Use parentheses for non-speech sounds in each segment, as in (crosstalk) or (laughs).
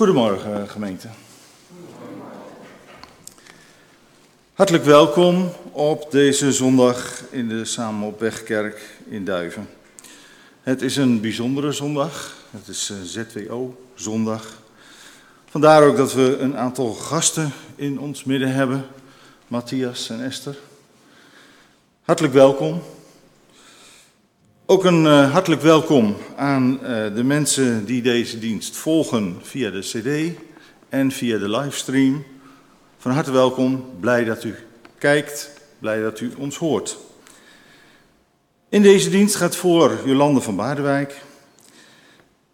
Goedemorgen gemeente. Hartelijk welkom op deze zondag in de Samen op Wegkerk in Duiven. Het is een bijzondere zondag. Het is ZWO-zondag. Vandaar ook dat we een aantal gasten in ons midden hebben. Matthias en Esther. Hartelijk welkom. Ook een uh, hartelijk welkom aan uh, de mensen die deze dienst volgen via de CD en via de livestream. Van harte welkom, blij dat u kijkt, blij dat u ons hoort. In deze dienst gaat voor Jolande van Baardewijk.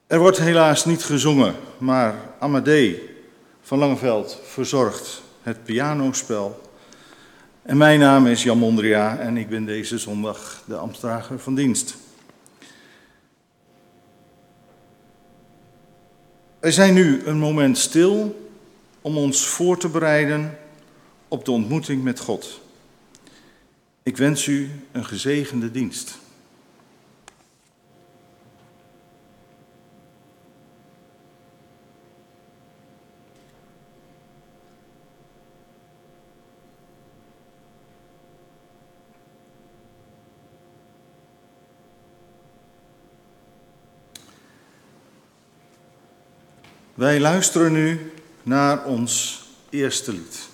Er wordt helaas niet gezongen, maar Amadee van Langeveld verzorgt het pianospel. En mijn naam is Jan Mondria en ik ben deze zondag de ambtsdrager van dienst. Wij zijn nu een moment stil om ons voor te bereiden op de ontmoeting met God. Ik wens u een gezegende dienst. Wij luisteren nu naar ons eerste lied.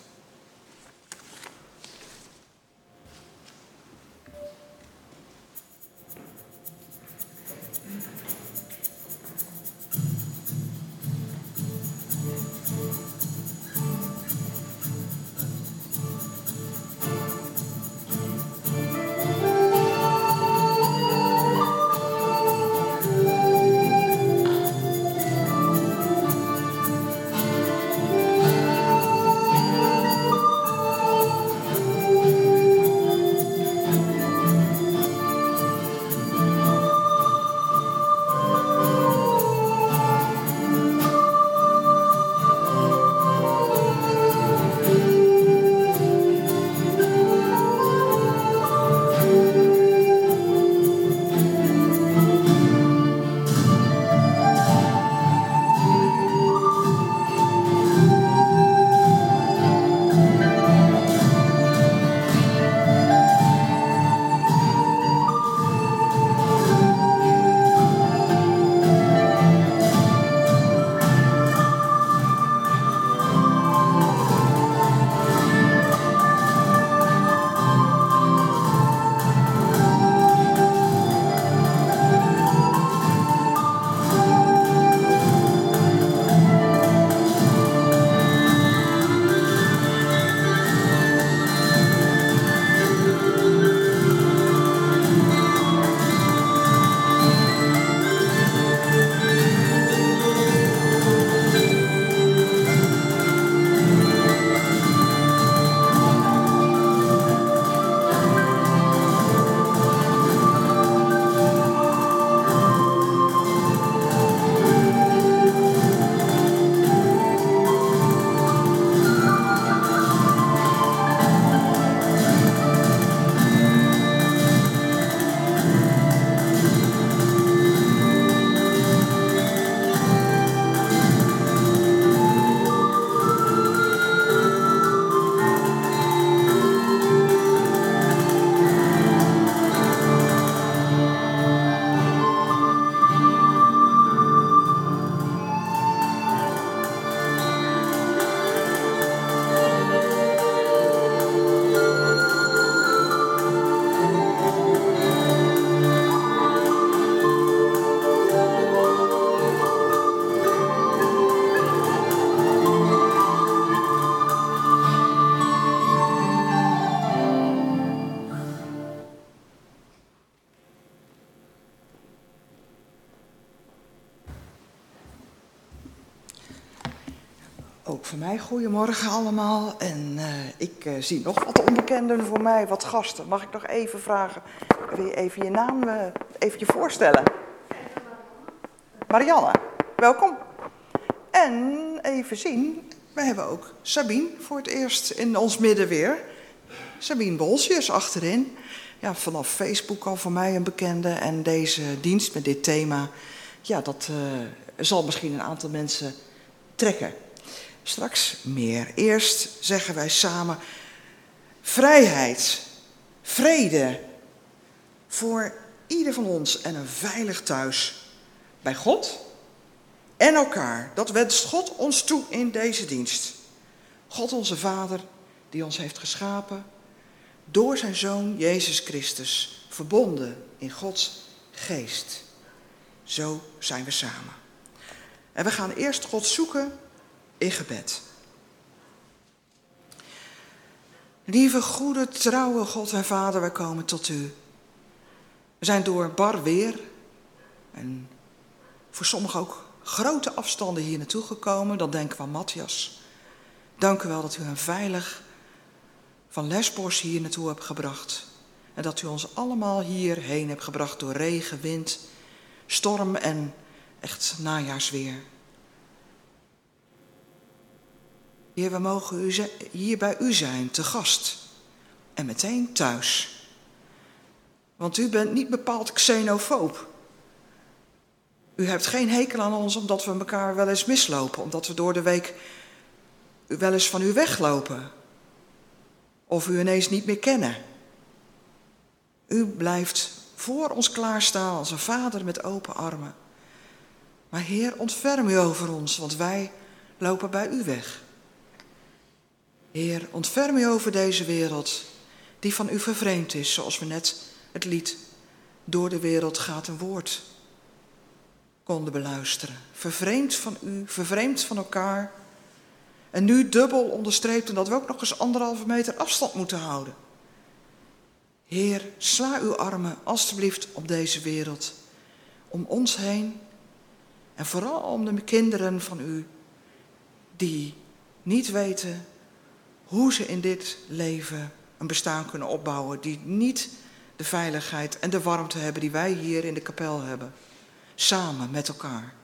Goedemorgen allemaal. En uh, ik uh, zie nog wat onbekenden voor mij, wat gasten. Mag ik nog even vragen, wil je even je naam uh, even je voorstellen? Marianne, welkom. En even zien, we hebben ook Sabine voor het eerst in ons midden weer. Sabine Bolsjes achterin. Ja, vanaf Facebook al voor mij een bekende. En deze dienst met dit thema, ja, dat zal misschien een aantal mensen trekken. Straks meer. Eerst zeggen wij samen vrijheid, vrede voor ieder van ons en een veilig thuis bij God en elkaar. Dat wenst God ons toe in deze dienst. God onze Vader, die ons heeft geschapen, door zijn Zoon Jezus Christus, verbonden in Gods geest. Zo zijn we samen. En we gaan eerst God zoeken in gebed. Lieve, goede, trouwe God en Vader, wij komen tot u. We zijn door bar weer en voor sommigen ook grote afstanden hier naartoe gekomen. Dan denken we aan Matthias. Dank u wel dat u hem veilig van Lesbos hier naartoe hebt gebracht. En dat u ons allemaal hierheen hebt gebracht door regen, wind, storm en echt najaarsweer. Heer, we mogen u hier bij u zijn, te gast. En meteen thuis. Want u bent niet bepaald xenofoob. U hebt geen hekel aan ons omdat we elkaar wel eens mislopen. Omdat we door de week wel eens van u weglopen. Of u ineens niet meer kennen. U blijft voor ons klaarstaan als een vader met open armen. Maar Heer, ontferm u over ons, want wij lopen bij u weg. Heer, ontferm u over deze wereld die van u vervreemd is, zoals we net het lied Door de wereld gaat een woord konden beluisteren. Vervreemd van u, vervreemd van elkaar. En nu dubbel onderstreept omdat we ook nog eens anderhalve meter afstand moeten houden. Heer, sla uw armen alstublieft op deze wereld, om ons heen en vooral om de kinderen van u die niet weten hoe ze in dit leven een bestaan kunnen opbouwen, die niet de veiligheid en de warmte hebben die wij hier in de kapel hebben, samen met elkaar.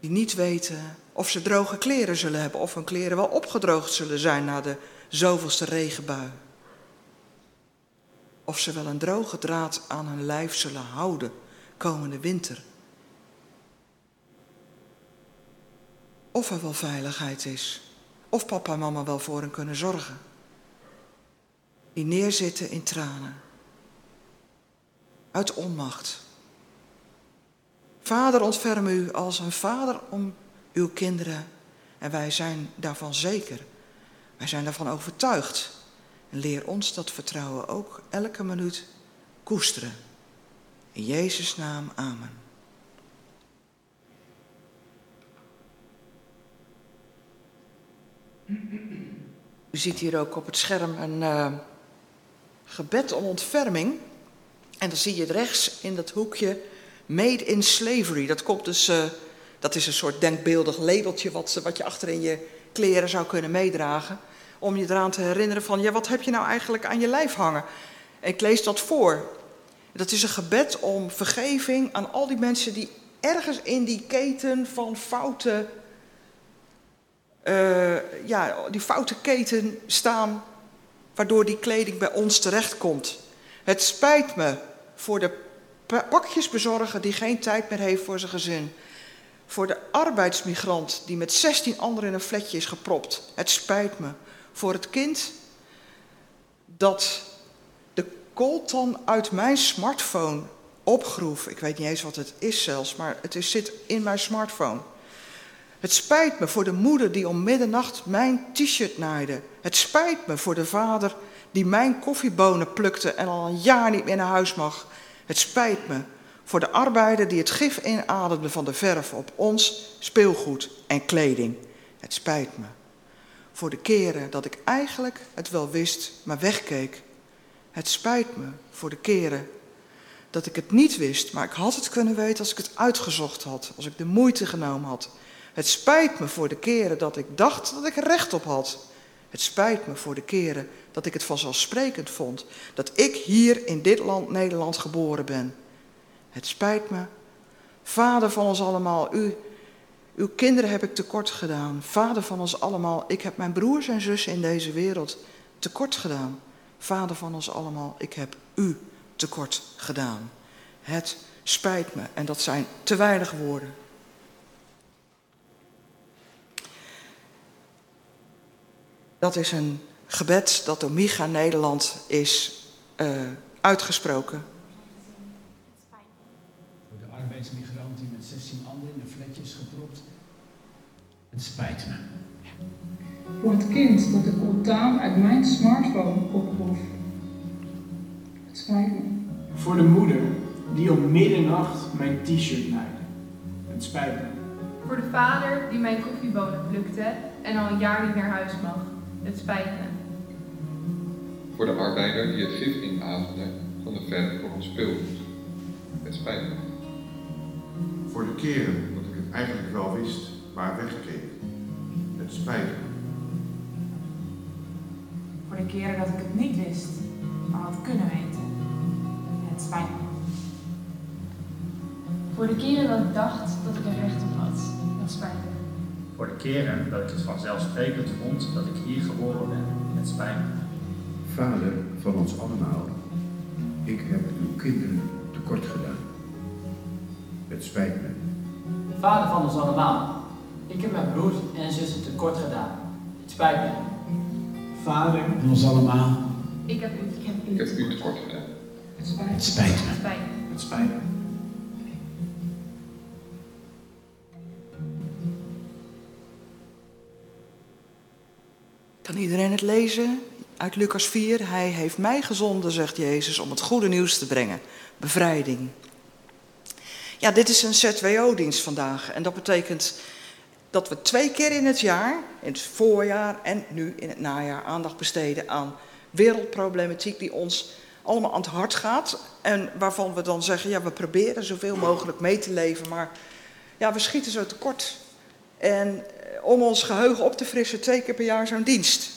Die niet weten of ze droge kleren zullen hebben of hun kleren wel opgedroogd zullen zijn na de zoveelste regenbui. Of ze wel een droge draad aan hun lijf zullen houden komende winter. Of er wel veiligheid is. Of papa en mama wel voor hen kunnen zorgen. Die neerzitten in tranen. Uit onmacht. Vader, ontferm u als een vader om uw kinderen. En wij zijn daarvan zeker. Wij zijn daarvan overtuigd. En leer ons dat vertrouwen ook elke minuut koesteren. In Jezus' naam, amen. U ziet hier ook op het scherm een uh, gebed om ontferming. En dan zie je rechts in dat hoekje Made in Slavery. Dat, komt dus, uh, dat is een soort denkbeeldig labeltje wat, wat je achter in je kleren zou kunnen meedragen. Om je eraan te herinneren van, ja, wat heb je nou eigenlijk aan je lijf hangen? En ik lees dat voor. Dat is een gebed om vergeving aan al die mensen die ergens in die keten van fouten uh, ja, die foute keten staan, waardoor die kleding bij ons terechtkomt. Het spijt me voor de pakjesbezorger die geen tijd meer heeft voor zijn gezin. Voor de arbeidsmigrant die met 16 anderen in een flatje is gepropt. Het spijt me. Voor het kind dat de coltan uit mijn smartphone opgroef. Ik weet niet eens wat het is zelfs, maar het is, zit in mijn smartphone. Het spijt me voor de moeder die om middernacht mijn t-shirt naaide. Het spijt me voor de vader die mijn koffiebonen plukte en al een jaar niet meer naar huis mag. Het spijt me voor de arbeider die het gif inademde van de verf op ons speelgoed en kleding. Het spijt me voor de keren dat ik eigenlijk het wel wist, maar wegkeek. Het spijt me voor de keren dat ik het niet wist, maar ik had het kunnen weten als ik het uitgezocht had, als ik de moeite genomen had. Het spijt me voor de keren dat ik dacht dat ik er recht op had. Het spijt me voor de keren dat ik het vanzelfsprekend vond dat ik hier in dit land Nederland geboren ben. Het spijt me. Vader van ons allemaal, u, uw kinderen heb ik tekort gedaan. Vader van ons allemaal, ik heb mijn broers en zussen in deze wereld tekort gedaan. Vader van ons allemaal, ik heb u tekort gedaan. Het spijt me en dat zijn te weinig woorden. Dat is een gebed dat door Micha Nederland is uh, uitgesproken. Voor de arbeidsmigrant die met 16 anderen in een flatje is gepropt. Het spijt me. Voor het kind dat de coltaan uit mijn smartphone opgroef. Het spijt me. Voor de moeder die om middernacht mijn t-shirt naaide. Het spijt me. Voor de vader die mijn koffiebonen plukte en al een jaar niet naar huis mag. Het spijt me. Voor de arbeider die het gif inademde van de verf voor ons speelt. Het spijt me. Voor de keren dat ik het eigenlijk wel wist, maar wegkeek. Het spijt me. Voor de keren dat ik het niet wist, maar had kunnen weten. Het spijt me. Voor de keren dat ik dacht dat ik er recht op had. Het spijt me. Voor de keren dat ik het vanzelfsprekend vond dat ik hier geboren ben. Het spijt me. Vader van ons allemaal, ik heb uw kinderen tekort gedaan. Het spijt me. Vader van ons allemaal, ik heb mijn broers en zussen tekort gedaan. Het spijt me. Vader van ons allemaal, ik heb u, ik heb u, ik heb u tekort gedaan. Het spijt me. Het spijt me. Het spijt me. Kan iedereen het lezen? Uit Lucas 4. Hij heeft mij gezonden, zegt Jezus, om het goede nieuws te brengen. Bevrijding. Ja, dit is een ZWO-dienst vandaag. En dat betekent dat we twee keer in het jaar, in het voorjaar en nu in het najaar, aandacht besteden aan wereldproblematiek die ons allemaal aan het hart gaat. En waarvan we dan zeggen, ja, we proberen zoveel mogelijk mee te leven, maar ja, we schieten zo tekort. En om ons geheugen op te frissen, twee keer per jaar zo'n dienst.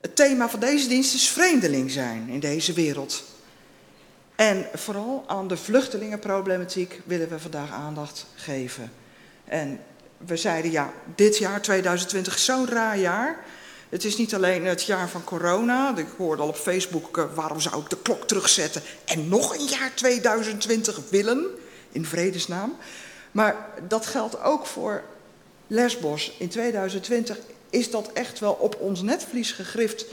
Het thema van deze dienst is vreemdeling zijn in deze wereld. En vooral aan de vluchtelingenproblematiek willen we vandaag aandacht geven. En we zeiden ja, dit jaar 2020 is zo'n raar jaar. Het is niet alleen het jaar van corona. Ik hoorde al op Facebook, uh, waarom zou ik de klok terugzetten en nog een jaar 2020 willen, in vredesnaam. Maar dat geldt ook voor Lesbos. In 2020 is dat echt wel op ons netvlies gegrift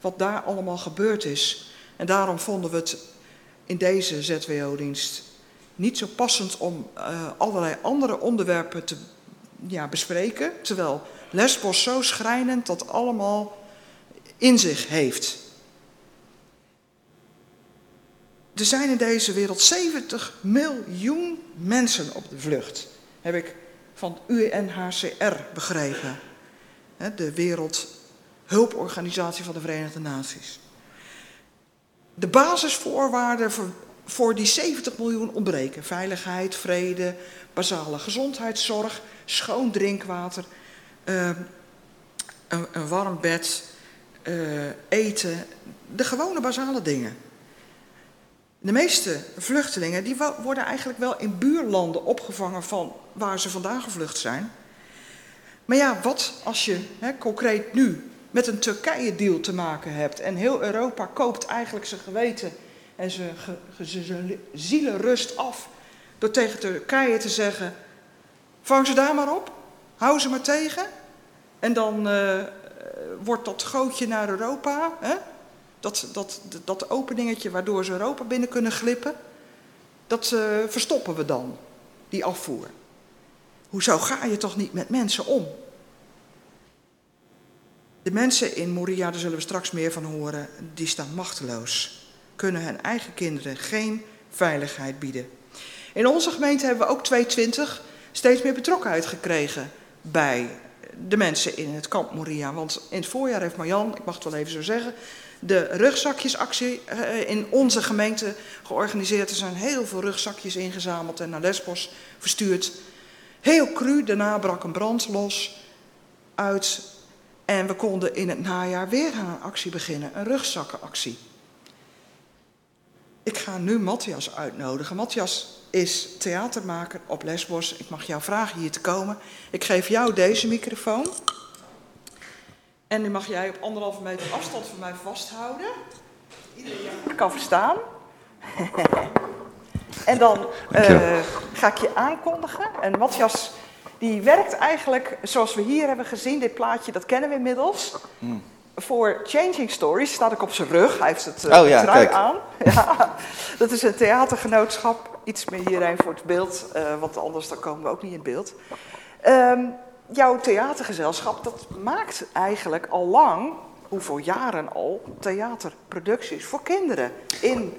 wat daar allemaal gebeurd is. En daarom vonden we het in deze ZWO-dienst niet zo passend om uh, allerlei andere onderwerpen te ja, bespreken, terwijl Lesbos zo schrijnend dat allemaal in zich heeft. Er zijn in deze wereld 70 miljoen mensen op de vlucht, heb ik van UNHCR begrepen. De Wereldhulporganisatie van de Verenigde Naties. De basisvoorwaarden voor die 70 miljoen ontbreken. Veiligheid, vrede, basale gezondheidszorg, schoon drinkwater, uh, een, warm bed, uh, eten. De gewone basale dingen. De meeste vluchtelingen die worden eigenlijk wel in buurlanden opgevangen van waar ze vandaan gevlucht zijn. Maar ja, wat als je hè, concreet nu met een Turkije-deal te maken hebt en heel Europa koopt eigenlijk zijn geweten en zijn, zijn zielenrust af door tegen Turkije te zeggen: vang ze daar maar op, hou ze maar tegen. En dan uh, wordt dat gootje naar Europa, hè? Dat, dat, dat openingetje waardoor ze Europa binnen kunnen glippen, dat uh, verstoppen we dan, die afvoer. Hoezo ga je toch niet met mensen om? De mensen in Moria, daar zullen we straks meer van horen, die staan machteloos. Kunnen hun eigen kinderen geen veiligheid bieden. In onze gemeente hebben we ook 220 steeds meer betrokkenheid gekregen bij de mensen in het kamp Moria. Want in het voorjaar heeft Marjan, ik mag het wel even zo zeggen, de rugzakjesactie in onze gemeente georganiseerd. Er zijn heel veel rugzakjes ingezameld en naar Lesbos verstuurd. Heel cru, daarna brak een brand los uit. En we konden in het najaar weer aan een actie beginnen, een rugzakkenactie. Ik ga nu Matthias uitnodigen. Matthias is theatermaker op Lesbos. Ik mag jou vragen hier te komen. Ik geef jou deze microfoon. En nu mag jij op anderhalve meter afstand van mij vasthouden. Iedereen kan verstaan. (laughs) en dan uh, ga ik je aankondigen. En Matthias Die werkt eigenlijk zoals we hier hebben gezien. Dit plaatje, dat kennen we inmiddels. Voor Changing Stories staat ook op zijn rug. Hij heeft het eh, Oh ja, trui kijk. aan. (laughs) Ja, dat is een theatergenootschap. Iets meer hierheen voor het beeld, eh, want anders dan komen we ook niet in beeld. Ehm, jouw theatergezelschap, dat maakt eigenlijk al lang, hoeveel jaren al, theaterproducties voor kinderen in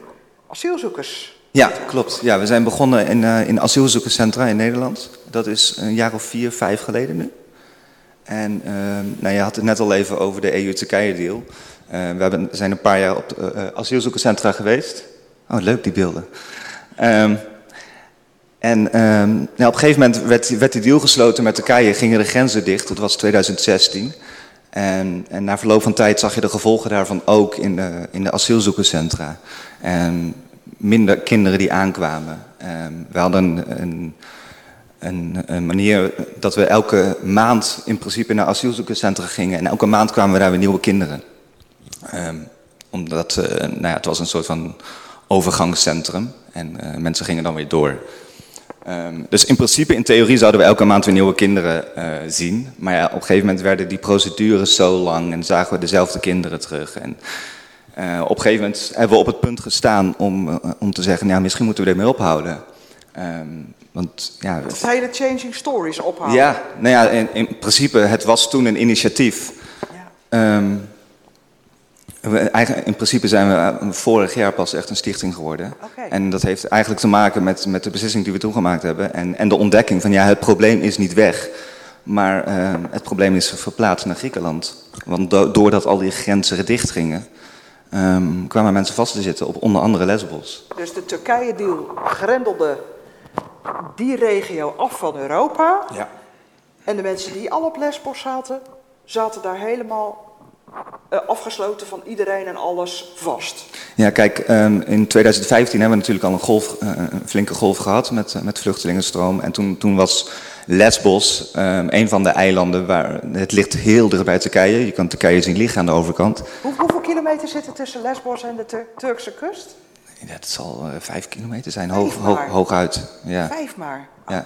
asielzoekers. Ja, klopt. Ja, we zijn begonnen in, eh, in asielzoekerscentra in Nederland. Dat is een jaar of vier, vijf geleden nu. En ehm, nou, je had het net al even over de EU-Turkije-deal. Eh, we hebben, zijn een paar jaar op eh, asielzoekerscentra geweest. Oh, leuk die beelden. Ehm, en ehm, nou, op een gegeven moment werd, werd die deal gesloten met Turkije, gingen de grenzen dicht. Dat was 2016. En, en na verloop van tijd zag je de gevolgen daarvan ook in de, in de asielzoekerscentra. En minder kinderen die aankwamen. Ehm, we hadden een, een, een manier dat we elke maand in principe naar asielzoekerscentra gingen. En elke maand kwamen we daar weer nieuwe kinderen. Ehm, omdat eh, nou ja, het was een soort van overgangscentrum. En eh, mensen gingen dan weer door. Ehm, dus in principe, in theorie, zouden we elke maand weer nieuwe kinderen eh, zien. Maar ja, op een gegeven moment werden die procedures zo lang en zagen we dezelfde kinderen terug. En eh, op een gegeven moment hebben we op het punt gestaan om, eh, om te zeggen, ja, misschien moeten we ermee ophouden. Ehm, want ja, Het hele Changing Stories ophouden. ja, nou ja, in, in principe, het was toen een initiatief. Ehm, we, eigenlijk, in principe zijn we eh, vorig jaar pas echt een stichting geworden. En dat heeft eigenlijk te maken met, met de beslissing die we toen gemaakt hebben. En, en de ontdekking van ja, het probleem is niet weg. Maar ehm, het probleem is verplaatst naar Griekenland. Want do- doordat al die grenzen dicht gingen, ehm, kwamen mensen vast te zitten op onder andere Lesbos. Dus de Turkije-deal grendelde die regio af van Europa. Ja. En de mensen die al op Lesbos zaten, zaten daar helemaal eh, afgesloten van iedereen en alles vast. Ja, kijk, ehm, in 2015 hebben we natuurlijk al een, golf, eh, een flinke golf gehad met, eh, met vluchtelingenstroom. En toen, toen was Lesbos ehm, een van de eilanden waar het ligt heel dicht bij Turkije. Je kan Turkije zien liggen aan de overkant. Hoe, hoeveel kilometer zit er tussen Lesbos en de Tur- Turkse kust? Ja, dat zal vijf kilometer zijn, hoog, hoog, hooguit. Ja, Vijf maar. Oké. ja.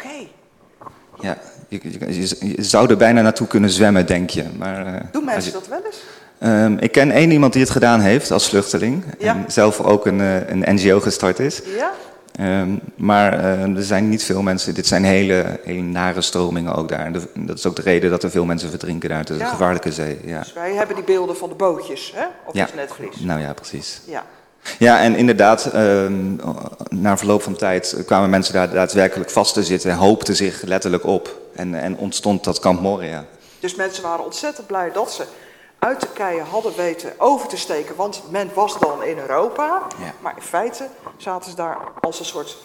Je, je, je- je zou er bijna naartoe kunnen zwemmen, denk je. Maar, eh, Doen mensen dat wel eens? Ehm, ik ken één iemand die het gedaan heeft als vluchteling. Ja. En zelf ook een, eh, een NGO gestart is. Ja? Ehm, maar eh, er zijn niet veel mensen. Dit zijn hele, hele nare stromingen ook daar. En de- dat is ook de reden dat er veel mensen verdrinken daar. Het is Ja. een gevaarlijke zee. Ja. Dus wij hebben die beelden van de bootjes, hè? Op Ja. het netvlies. Nou ja, precies. Ja. Ja, en inderdaad, ehm, na verloop van tijd kwamen mensen daar daadwerkelijk vast te zitten. En hoopten zich letterlijk op. En, en ontstond dat kamp Moria. Dus mensen waren ontzettend blij dat ze uit Turkije hadden weten over te steken, want men was dan in Europa. Ja. Maar in feite zaten ze daar als een soort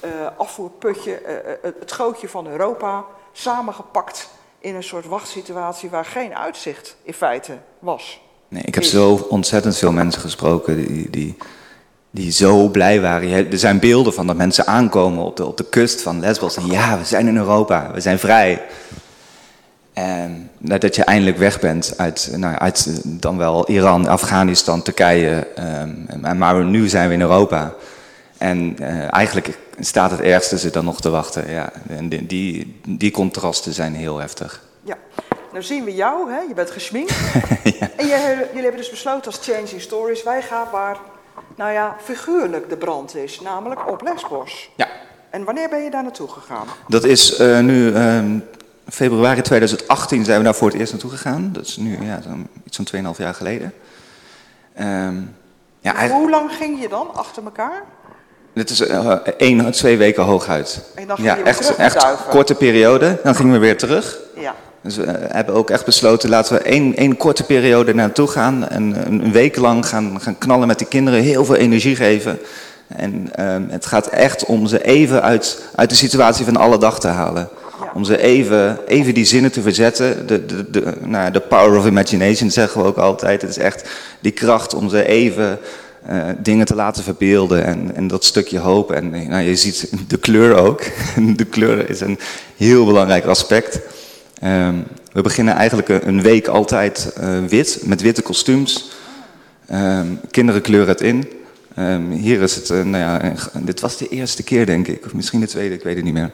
eh, afvoerputje, eh, eh, het gootje van Europa, samengepakt in een soort wachtsituatie waar geen uitzicht in feite was. Nee, ik heb zo ontzettend veel mensen gesproken die, die, die zo blij waren. Er zijn beelden van dat mensen aankomen op de, op de kust van Lesbos. En ja, we zijn in Europa, we zijn vrij. En dat je eindelijk weg bent uit, nou, uit dan wel Iran, Afghanistan, Turkije. ehm, maar nu zijn we in Europa. En eh, eigenlijk staat het ergste ze dan nog te wachten. Ja. En die, die contrasten zijn heel heftig. Ja, nou zien we jou, hè? je bent geschminkt. (laughs) En jij- jullie hebben dus besloten als Changing Stories, wij gaan waar, nou ja, figuurlijk de brand is, namelijk op Lesbos. Ja. En wanneer ben je daar naartoe gegaan? Dat is eh, nu ehm, februari 2018 zijn we daar voor het eerst naartoe gegaan. Dat is nu ja, zo'n, iets van 2,5 jaar geleden. Ehm, ja, eigenlijk- Hoe lang ging je dan achter elkaar? dit is eh, één, twee weken hooguit. En dan ging ja, je echt, terug echt korte periode. Dan gingen we weer terug. Ja. Dus we eh, hebben ook echt besloten, laten we één, één korte periode naartoe gaan. En een, week lang gaan, gaan knallen met die kinderen, heel veel energie geven. En ehm, het gaat echt om ze even uit, uit de situatie van alle dag te halen. Om ze even, even die zinnen te verzetten. De, de, de, nou, de power of imagination zeggen we ook altijd. Het is echt die kracht om ze even eh, dingen te laten verbeelden. En, en dat stukje hoop. En nou, je ziet de kleur ook. (laughs) De kleur is een heel belangrijk aspect. Ehm, we beginnen eigenlijk een, een week altijd eh, wit, met witte kostuums. Ehm, kinderen kleuren het in. Ehm, hier is het, eh, nou ja, dit was de eerste keer denk ik, of misschien de tweede, ik weet het niet meer.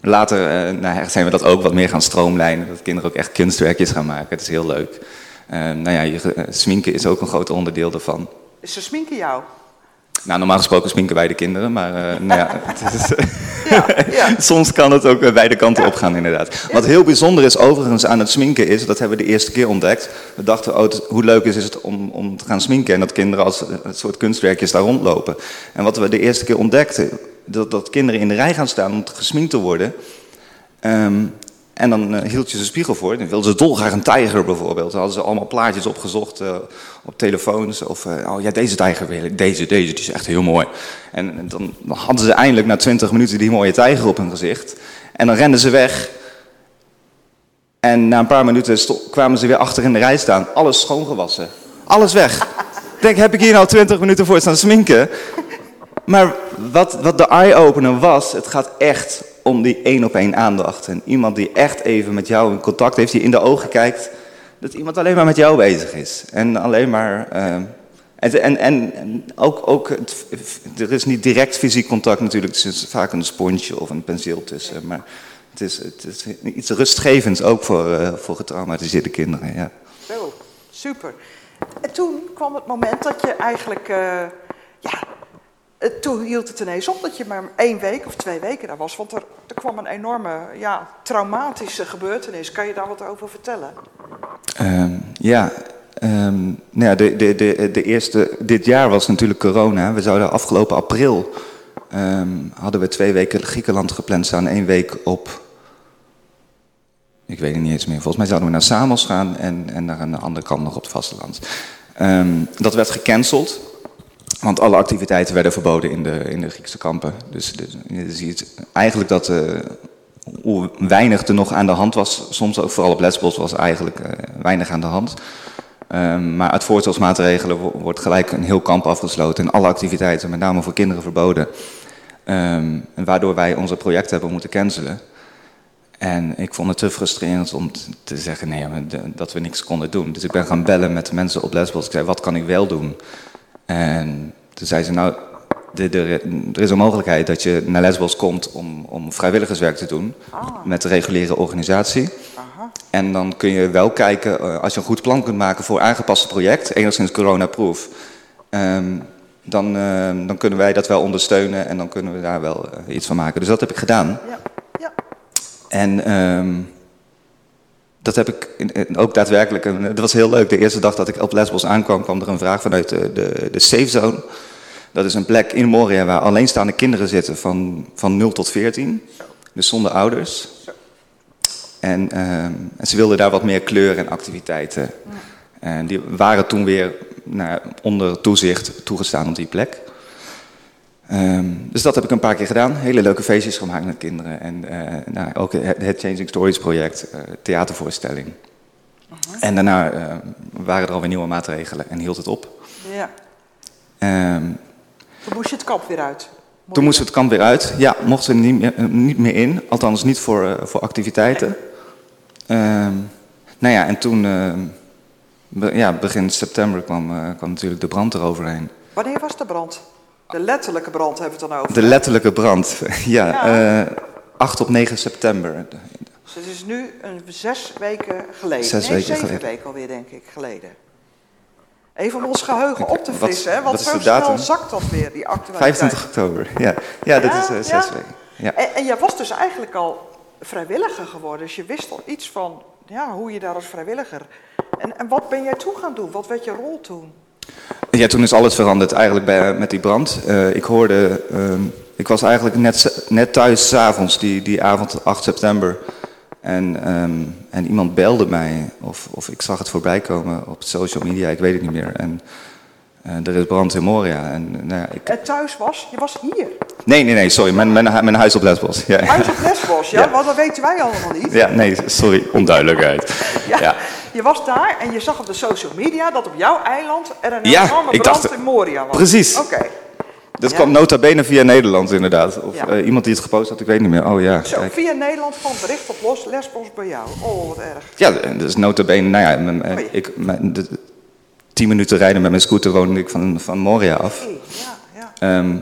Later uh, nou, zijn we dat ook wat meer gaan stroomlijnen. Dat kinderen ook echt kunstwerkjes gaan maken. Het is heel leuk. Nou ja, je, sminken is ook een groot onderdeel daarvan. Ze sminken jou? Nou, normaal gesproken sminken wij de kinderen, maar nou ja, (laughs) het is, ja, ja. (laughs) soms kan het ook beide kanten ja. opgaan inderdaad. Wat heel bijzonder is overigens aan het sminken is, dat hebben we de eerste keer ontdekt. We dachten, oh, hoe leuk is het om, om te gaan sminken en dat kinderen als een soort kunstwerkjes daar rondlopen. En wat we de eerste keer ontdekten, dat, dat kinderen in de rij gaan staan om gesminkt te worden. Um, en dan uh, hield je ze spiegel voor. Dan wilden ze dolgraag een tijger bijvoorbeeld. Dan hadden ze allemaal plaatjes opgezocht uh, op telefoons. Of, uh, oh ja, deze tijger wil ik. Deze, deze, die is echt heel mooi. En, dan, dan, hadden ze eindelijk na 20 minuten die mooie tijger op hun gezicht. En dan renden ze weg. En na een paar minuten kwamen ze weer achter in de rij staan. Alles schoongewassen. Alles weg. Ik denk, heb ik hier nou 20 minuten voor staan sminken? Maar wat, wat de eye-opener was, het gaat echt om die één op één aandacht. En iemand die echt even met jou in contact heeft, die in de ogen kijkt, dat iemand alleen maar met jou bezig is. En alleen maar. Uh, en, en, en ook, ook er is niet direct fysiek contact natuurlijk, er vaak een sponsje of een penseel tussen. Maar het is, het iets rustgevends ook voor, uh, voor getraumatiseerde kinderen. Ja. Super. En toen kwam het moment dat je eigenlijk. Uh, ja, toen hield het ineens op dat je maar één week of twee weken daar was. Want er, er kwam een enorme ja, traumatische gebeurtenis. Kan je daar wat over vertellen? Um, ja, um, nou ja de, de, de, de eerste, dit jaar was natuurlijk corona. We zouden afgelopen april, um, hadden we twee weken Griekenland gepland staan. één week op, ik weet het niet eens meer. Volgens mij zouden we naar Samos gaan en, en naar een andere kant nog op het vasteland. dat werd gecanceld. Want alle activiteiten werden verboden in de, in de Griekse kampen. Dus, dus je ziet eigenlijk dat uh, hoe weinig er nog aan de hand was. Soms ook vooral op Lesbos was eigenlijk uh, weinig aan de hand. Um, maar uit voorzorgsmaatregelen wordt gelijk een heel kamp afgesloten. En alle activiteiten, met name voor kinderen, verboden. En waardoor wij onze project hebben moeten cancelen. En ik vond het te frustrerend om te zeggen nee, dat we niks konden doen. Dus ik ben gaan bellen met de mensen op Lesbos. Ik zei, wat kan ik wel doen? En toen zei ze, nou, er is een mogelijkheid dat je naar Lesbos komt om, om vrijwilligerswerk te doen ah. met de reguliere organisatie. Aha. En dan kun je wel kijken, uh, als je een goed plan kunt maken voor aangepaste project, enigszins coronaproof, um, dan, uh, dan kunnen wij dat wel ondersteunen en dan kunnen we daar wel uh, iets van maken. Dus dat heb ik gedaan. Ja. Ja. En um, dat heb ik ook daadwerkelijk. Het was heel leuk. De eerste dag dat ik op Lesbos aankwam, kwam er een vraag vanuit de, de, de Safe Zone. Dat is een plek in Moria waar alleenstaande kinderen zitten van, van 0 tot 14. Dus zonder ouders. En, uh, en ze wilden daar wat meer kleur en activiteiten. En die waren toen weer nou, onder toezicht toegestaan op die plek. Um, dus dat heb ik een paar keer gedaan. Hele leuke feestjes gemaakt met kinderen. En uh, nou, ook het Changing Stories project, uh, theatervoorstelling. Uh -huh. En daarna uh, waren er alweer nieuwe maatregelen en hield het op. Ja. Um, toen moest je het kamp weer uit? Toen moesten we het kamp weer uit. Ja, mochten we niet meer, niet meer in. Althans niet voor, voor activiteiten. Um, nou ja, en toen, be, ja, begin september kwam, kwam natuurlijk de brand eroverheen. Wanneer was de brand? De letterlijke brand hebben we het dan over. De letterlijke brand, (laughs) ja. ja. Uh, 8 op 9 september. Dus het is nu een zes weken geleden. Zes nee, weken zeven geleden. weken alweer, denk ik, geleden. Even om ons geheugen op te frissen, hè? Want is zo snel zakt dat weer, die actualiteit. 25 oktober, ja. Ja, dat Ja, is uh, zes ja. weken. Ja. En, en jij was dus eigenlijk al vrijwilliger geworden, dus je wist al iets van ja, hoe je daar als vrijwilliger... En, en wat ben jij toen gaan doen? Wat werd je rol toen? Ja, toen is alles veranderd eigenlijk bij, met die brand. Uh, ik hoorde, uh, ik was eigenlijk net, net thuis s'avonds, die, die avond 8 september. En, um, en iemand belde mij, of, of ik zag het voorbij komen op social media, ik weet het niet meer. En er is brand in Moria. En, nou ik... En thuis was? Je was hier. Nee, nee, nee, sorry, mijn, mijn, mijn huis op Lesbos. Ja. Huis op Lesbos, ja? Ja. Want dat weten wij allemaal niet. Ja, nee, sorry, onduidelijkheid. Ja, Ja. Je was daar en je zag op de social media dat op jouw eiland er een Ja, enorme brand dacht- in Moria was. Precies. Oké. Dat kwam nota bene via Nederland inderdaad. Of eh, iemand die het gepost had, ik weet niet meer. Oh ja, Zo, kijk. via Nederland kwam bericht op los, Lesbos bij jou. Oh, wat erg. Ja, is nota bene, nou ja, mijn- eh, ik, mijn- de, tien minuten rijden met mijn scooter woonde ik van, van Moria af. Hey, ja, ja. Ehm,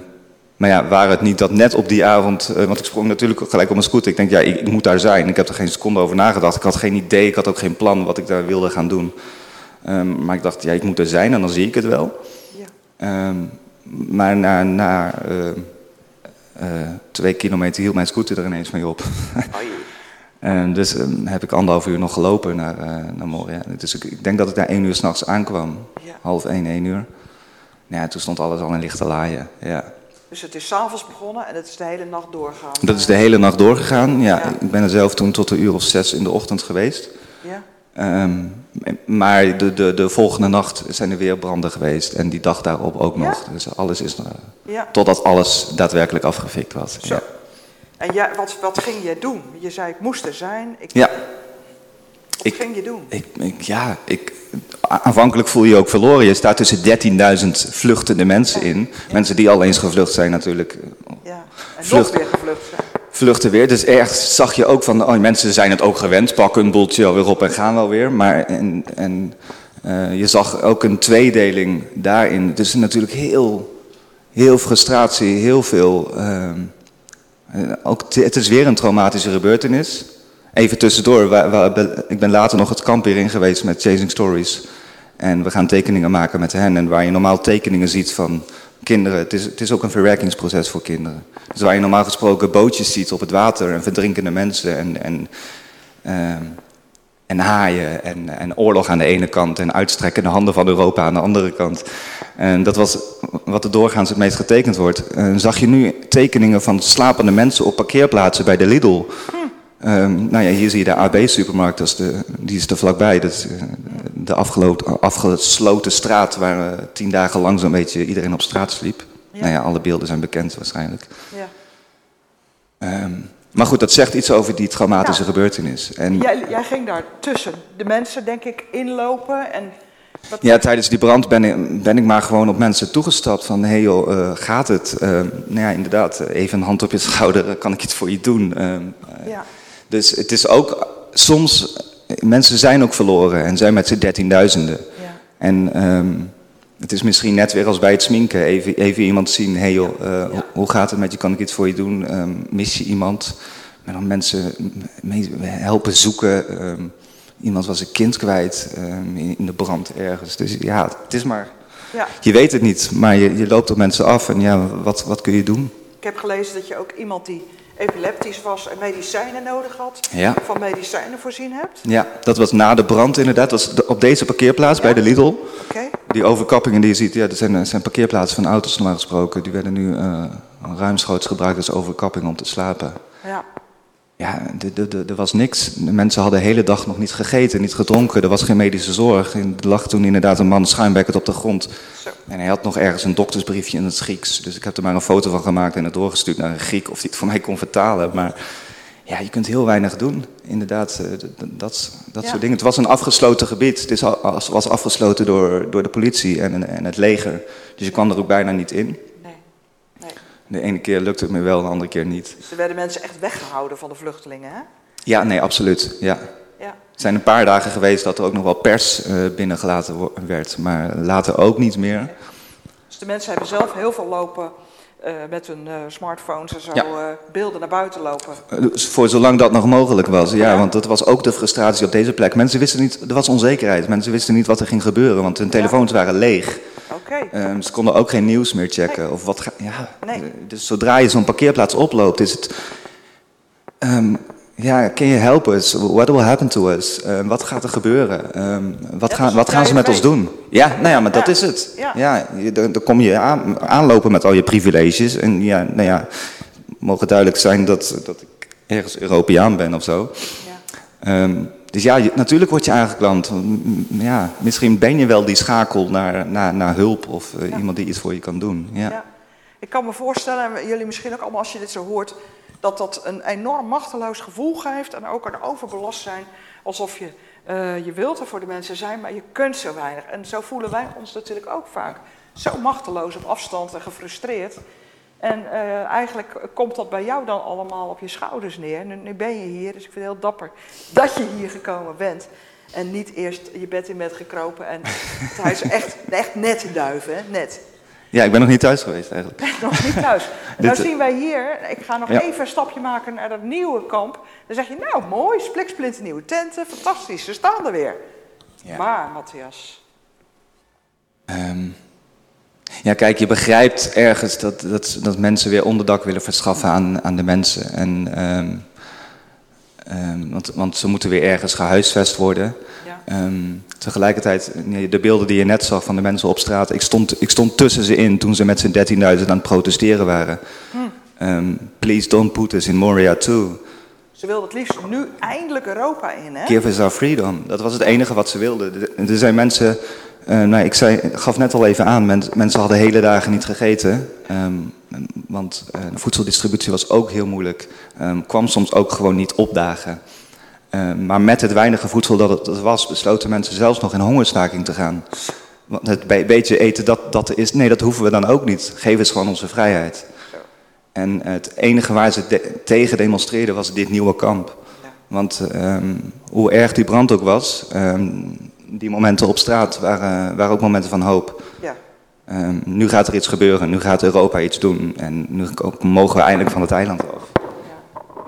maar ja, waar het niet dat net op die avond, eh, want ik sprong natuurlijk gelijk op mijn scooter. Ik denk, ja, ik, ik, moet daar zijn. Ik heb er geen seconde over nagedacht. Ik had geen idee, ik had ook geen plan wat ik daar wilde gaan doen. Um, maar ik dacht, ja, ik moet er zijn en dan zie ik het wel. Ja. Um, maar na, na uh, uh, twee kilometer hield mijn scooter er ineens mee op. En dus um, heb ik anderhalf uur nog gelopen naar, uh, naar Moria. Dus ik, ik, denk dat ik daar één uur s'nachts aankwam. Ja. Half één, één uur. Ja, toen stond alles al in lichte laaien. Ja. Dus het is s'avonds begonnen en het is de hele nacht doorgegaan? Dat is de hele nacht doorgegaan, ja. ja. Ik ben er zelf toen tot een uur of zes in de ochtend geweest. Ja. Um, maar de, de, de volgende nacht zijn er weer branden geweest. En die dag daarop ook nog. Ja? Dus alles is... Uh, ja. Totdat alles daadwerkelijk afgefikt was. Zo. En wat, wat ging je doen? Je zei, ik moest er zijn. Ik, ja. Wat ik, ging je doen? Ik, ik, ja, ik, aanvankelijk voel je je ook verloren. Je staat tussen 13.000 vluchtende mensen in. Mensen die al eens gevlucht zijn natuurlijk. Ja, en Vlucht, nog weer gevlucht zijn. Vluchten weer. Dus ergens zag je ook van, oh, mensen zijn het ook gewend. Pakken een boeltje alweer op en gaan wel weer. Maar en, en uh, je zag ook een tweedeling daarin. Is natuurlijk heel, heel frustratie, heel veel... Uh, ook, het is weer een traumatische gebeurtenis. Even tussendoor, waar, ik ben later nog het kamp weer in geweest met Chasing Stories. En we gaan tekeningen maken met hen. En waar je normaal tekeningen ziet van kinderen, het is, het is ook een verwerkingsproces voor kinderen. Dus waar je normaal gesproken bootjes ziet op het water en verdrinkende mensen en, en, uh, en haaien en, en oorlog aan de ene kant en uitstrekkende handen van Europa aan de andere kant. En dat was wat er doorgaans het meest getekend wordt. Zag je nu tekeningen van slapende mensen op parkeerplaatsen bij de Lidl. Um, nou ja, hier zie je de AB-supermarkt, die is er vlakbij. Dat is de afgesloten straat waar uh, tien dagen lang zo'n beetje iedereen op straat sliep. Ja. Nou ja, alle beelden zijn bekend waarschijnlijk. Ja. Um, maar goed, dat zegt iets over die traumatische ja. gebeurtenis. En jij, jij, ging daar tussen de mensen, denk ik, inlopen en... Wat... Ja, tijdens die brand ben ik, ben ik maar gewoon op mensen toegestapt van... hé hey joh, uh, gaat het? Uh, nou ja, inderdaad, even een hand op je schouder, kan ik iets voor je doen? Uh, ja. Dus het is ook soms, mensen zijn ook verloren en zijn met z'n dertienduizenden. Ja. En um, het is misschien net weer als bij het sminken, even, even iemand zien, hey joh, hoe gaat het met je, kan ik iets voor je doen, um, mis je iemand? Maar dan mensen helpen zoeken, um, iemand was een kind kwijt in, in, de brand ergens. Dus ja, het is maar, ja. je weet het niet, maar je, je loopt op mensen af en ja, wat, wat kun je doen? Ik heb gelezen dat je ook iemand die epileptisch was en medicijnen nodig had, ja. van medicijnen voorzien hebt? Ja, dat was na de brand inderdaad. Dat was op deze parkeerplaats ja. bij de Lidl. Okay. Die overkappingen die je ziet, ja, dat zijn, zijn parkeerplaatsen van auto's normaal gesproken. Die werden nu uh, ruimschoots gebruikt als overkapping om te slapen. Ja. Ja, er was niks. De mensen hadden de hele dag nog niet gegeten, niet gedronken. Er was geen medische zorg. Er lag toen inderdaad een man schuimbekkend op de grond. Zo. En hij had nog ergens een doktersbriefje in het Grieks. Dus ik heb er maar een foto van gemaakt en het doorgestuurd naar een Griek of die het voor mij kon vertalen. Maar ja, je kunt heel weinig doen. Inderdaad, dat, dat ja. soort dingen. Het was een afgesloten gebied. Het is, was afgesloten door, door de politie en, en het leger. Dus je kwam er ook bijna niet in. De ene keer lukte het me wel, de andere keer niet. Dus er werden mensen echt weggehouden van de vluchtelingen, hè? Ja, nee, absoluut. Ja. ja. Er zijn een paar dagen geweest dat er ook nog wel pers uh, binnengelaten werd, maar later ook niet meer. Dus de mensen hebben zelf heel veel lopen uh, met hun uh, smartphones en zo ja. beelden naar buiten lopen. voor zolang dat nog mogelijk was, ja, ja, want dat was ook de frustratie op deze plek. Mensen wisten niet, er was onzekerheid, mensen wisten niet wat er ging gebeuren, want hun telefoons waren leeg. Okay. Um, ze konden ook geen nieuws meer checken. Nee. Of wat ga, ja, nee. Dus zodra je zo'n parkeerplaats oploopt, is het. Um, ja, can you help us? What will happen to us? Um, wat gaat er gebeuren? Um, wat, ja, gaan, wat gaan ze met ons doen? Ja, nou ja, maar ja. dat is het. Ja, ja dan, dan kom je aan, aanlopen met al je privileges. En ja, nou ja, het mogen duidelijk zijn dat, dat ik ergens Europeaan ben of zo. Ja. Dus ja, je, natuurlijk word je aangeklampt. Ja, misschien ben je wel die schakel naar, naar, naar hulp of uh, ja. iemand die iets voor je kan doen. Ja. ja. Ik kan me voorstellen, en jullie misschien ook allemaal als je dit zo hoort, dat dat een enorm machteloos gevoel geeft en ook een overbelast zijn. Alsof je, uh, je wilt er voor de mensen zijn, maar je kunt zo weinig. En zo voelen wij ons natuurlijk ook vaak. Zo machteloos op afstand en gefrustreerd. En uh, eigenlijk komt dat bij jou dan allemaal op je schouders neer. Nu, nu, ben je hier, dus ik vind het heel dapper dat je hier gekomen bent. En niet eerst je bed in bed gekropen en (laughs) het huis echt, echt net in duiven, hè? net. Ja, ik ben nog niet thuis geweest eigenlijk. nog niet thuis. (laughs) Dit- nou zien wij hier, ik ga nog Ja. even een stapje maken naar dat nieuwe kamp. Dan zeg je, nou mooi, spliksplinter nieuwe tenten, fantastisch, ze staan er weer. Maar, Matthias, Ehm, ja, kijk, je begrijpt ergens dat, dat, dat mensen weer onderdak willen verschaffen aan, aan de mensen. En, ehm, ehm, want, want ze moeten weer ergens gehuisvest worden. Ehm, tegelijkertijd, nee, de beelden die je net zag van de mensen op straat, ik stond, ik stond tussen ze in toen ze met z'n 13.000 aan het protesteren waren. Ehm, please don't put us in Moria too. ze wilden het liefst nu eindelijk Europa in, hè? Give us our freedom. Dat was het enige wat ze wilden. Er zijn mensen, eh, nou, ik zei, gaf net al even aan, men- mensen hadden hele dagen niet gegeten. ehm, want eh, de voedseldistributie was ook heel moeilijk. ehm, kwam soms ook gewoon niet opdagen. Ehm, maar met het weinige voedsel dat het was, besloten mensen zelfs nog in hongerstaking te gaan. Want het be- beetje eten dat, dat is, nee, dat hoeven we dan ook niet. Geef eens gewoon onze vrijheid. En het enige waar ze de- tegen demonstreerden was dit nieuwe kamp. Want hoe erg die brand ook was, die momenten op straat waren, waren ook momenten van hoop. Ja. Ehm, nu gaat er iets gebeuren, nu gaat Europa iets doen en nu mogen we eindelijk van het eiland af.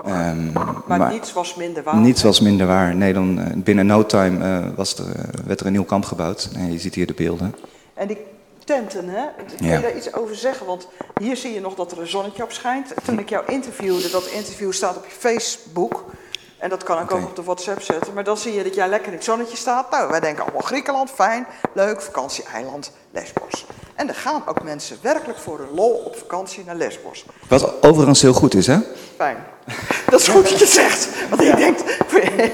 Ehm, Maar, niets was minder waar. niets was minder waar. Nee, dan, eh, binnen no time eh, was er, eh, werd er een nieuw kamp gebouwd. En je ziet hier de beelden. En die tenten, hè? Kun Ja. je daar iets over zeggen? Want hier zie je nog dat er een zonnetje op schijnt. Toen ik jou interviewde, dat interview staat op je Facebook. En dat kan ik ook op de WhatsApp zetten. Maar dan zie je dat jij lekker in het zonnetje staat. Nou, wij denken allemaal Griekenland, fijn, leuk, vakantieeiland, Lesbos. En er gaan ook mensen werkelijk voor hun lol op vakantie naar Lesbos. Wat overigens heel goed is, hè? Fijn. Dat is goed dat je het zegt. Want ik, denk,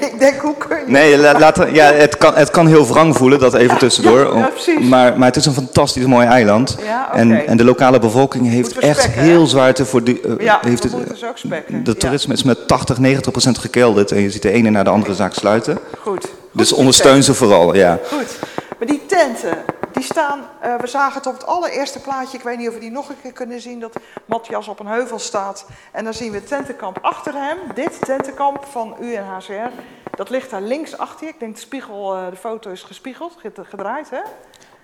ik denk, hoe kun je... Nee, la- laten, ja, het, kan, het kan heel wrang voelen, dat even tussendoor. ja, ja, precies. maar, maar het is een fantastisch mooi eiland. Ja, oké. en, en de lokale bevolking heeft echt spekken, heel zwaar te voor die, eh, Ja, heeft het, ook spekken. De toerisme is met 80, 90 procent gekelderd en je ziet de ene na de andere zaak sluiten. Goed. Dus ondersteun ze vooral, ja. Goed. Maar die tenten, staan, eh, we zagen het op het allereerste plaatje, ik weet niet of we die nog een keer kunnen zien, dat Matthias op een heuvel staat. En dan zien we het tentenkamp achter hem, dit tentenkamp van UNHCR. Dat ligt daar links achter je. Ik denk de spiegel, eh, de foto is gespiegeld, ge- gedraaid, hè?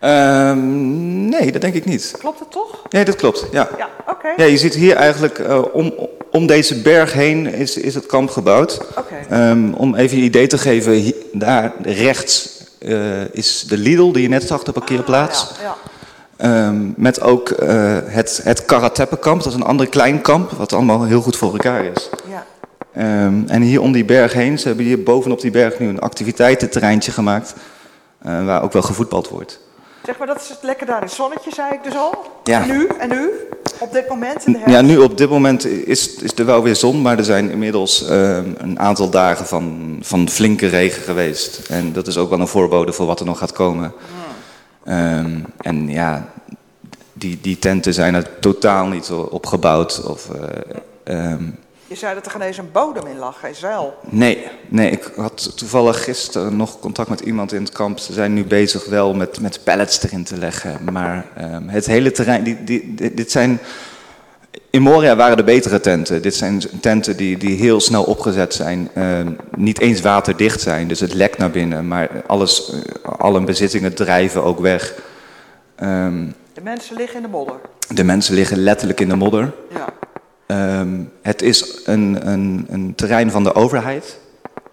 Ehm, nee, dat denk ik niet. Klopt het toch? Nee, dat klopt, ja. Ja, oké. Ja, je ziet hier eigenlijk eh, om, om deze berg heen is, is het kamp gebouwd. Oké. Ehm, om even je idee te geven, daar rechts is de Lidl die je net zag, de parkeerplaats. Ja. Ehm, met ook eh, het, het Karateppenkamp, dat is een ander klein kamp, wat allemaal heel goed voor elkaar is. Ja. Ehm, en hier om die berg heen, ze hebben hier bovenop die berg nu een activiteitenterreintje gemaakt, eh, waar ook wel gevoetbald wordt. Zeg maar, dat is het lekker daar in het zonnetje, zei ik dus al. Ja. En nu? En nu? Op dit moment in de herfst? Ja, nu op dit moment is, is er wel weer zon, maar er zijn inmiddels ehm, een aantal dagen van, van flinke regen geweest. En dat is ook wel een voorbode voor wat er nog gaat komen. Ehm, en ja, die, die tenten zijn er totaal niet opgebouwd. Of, eh, ehm, Je zei dat er geen eens een bodem in lag, geen zeil. nee, nee, ik had toevallig gisteren nog contact met iemand in het kamp. Ze zijn nu bezig wel met, met pallets erin te leggen. Maar ehm, het hele terrein, die, die, dit- dit zijn... In Moria waren de betere tenten. Dit zijn tenten die, die heel snel opgezet zijn. ehm, niet eens waterdicht zijn, dus het lekt naar binnen. Maar alles, eh, alle bezittingen drijven ook weg. Ehm, De mensen liggen in de modder. de mensen liggen letterlijk in de modder. Ja. Ehm, het is een, een, een terrein van de overheid,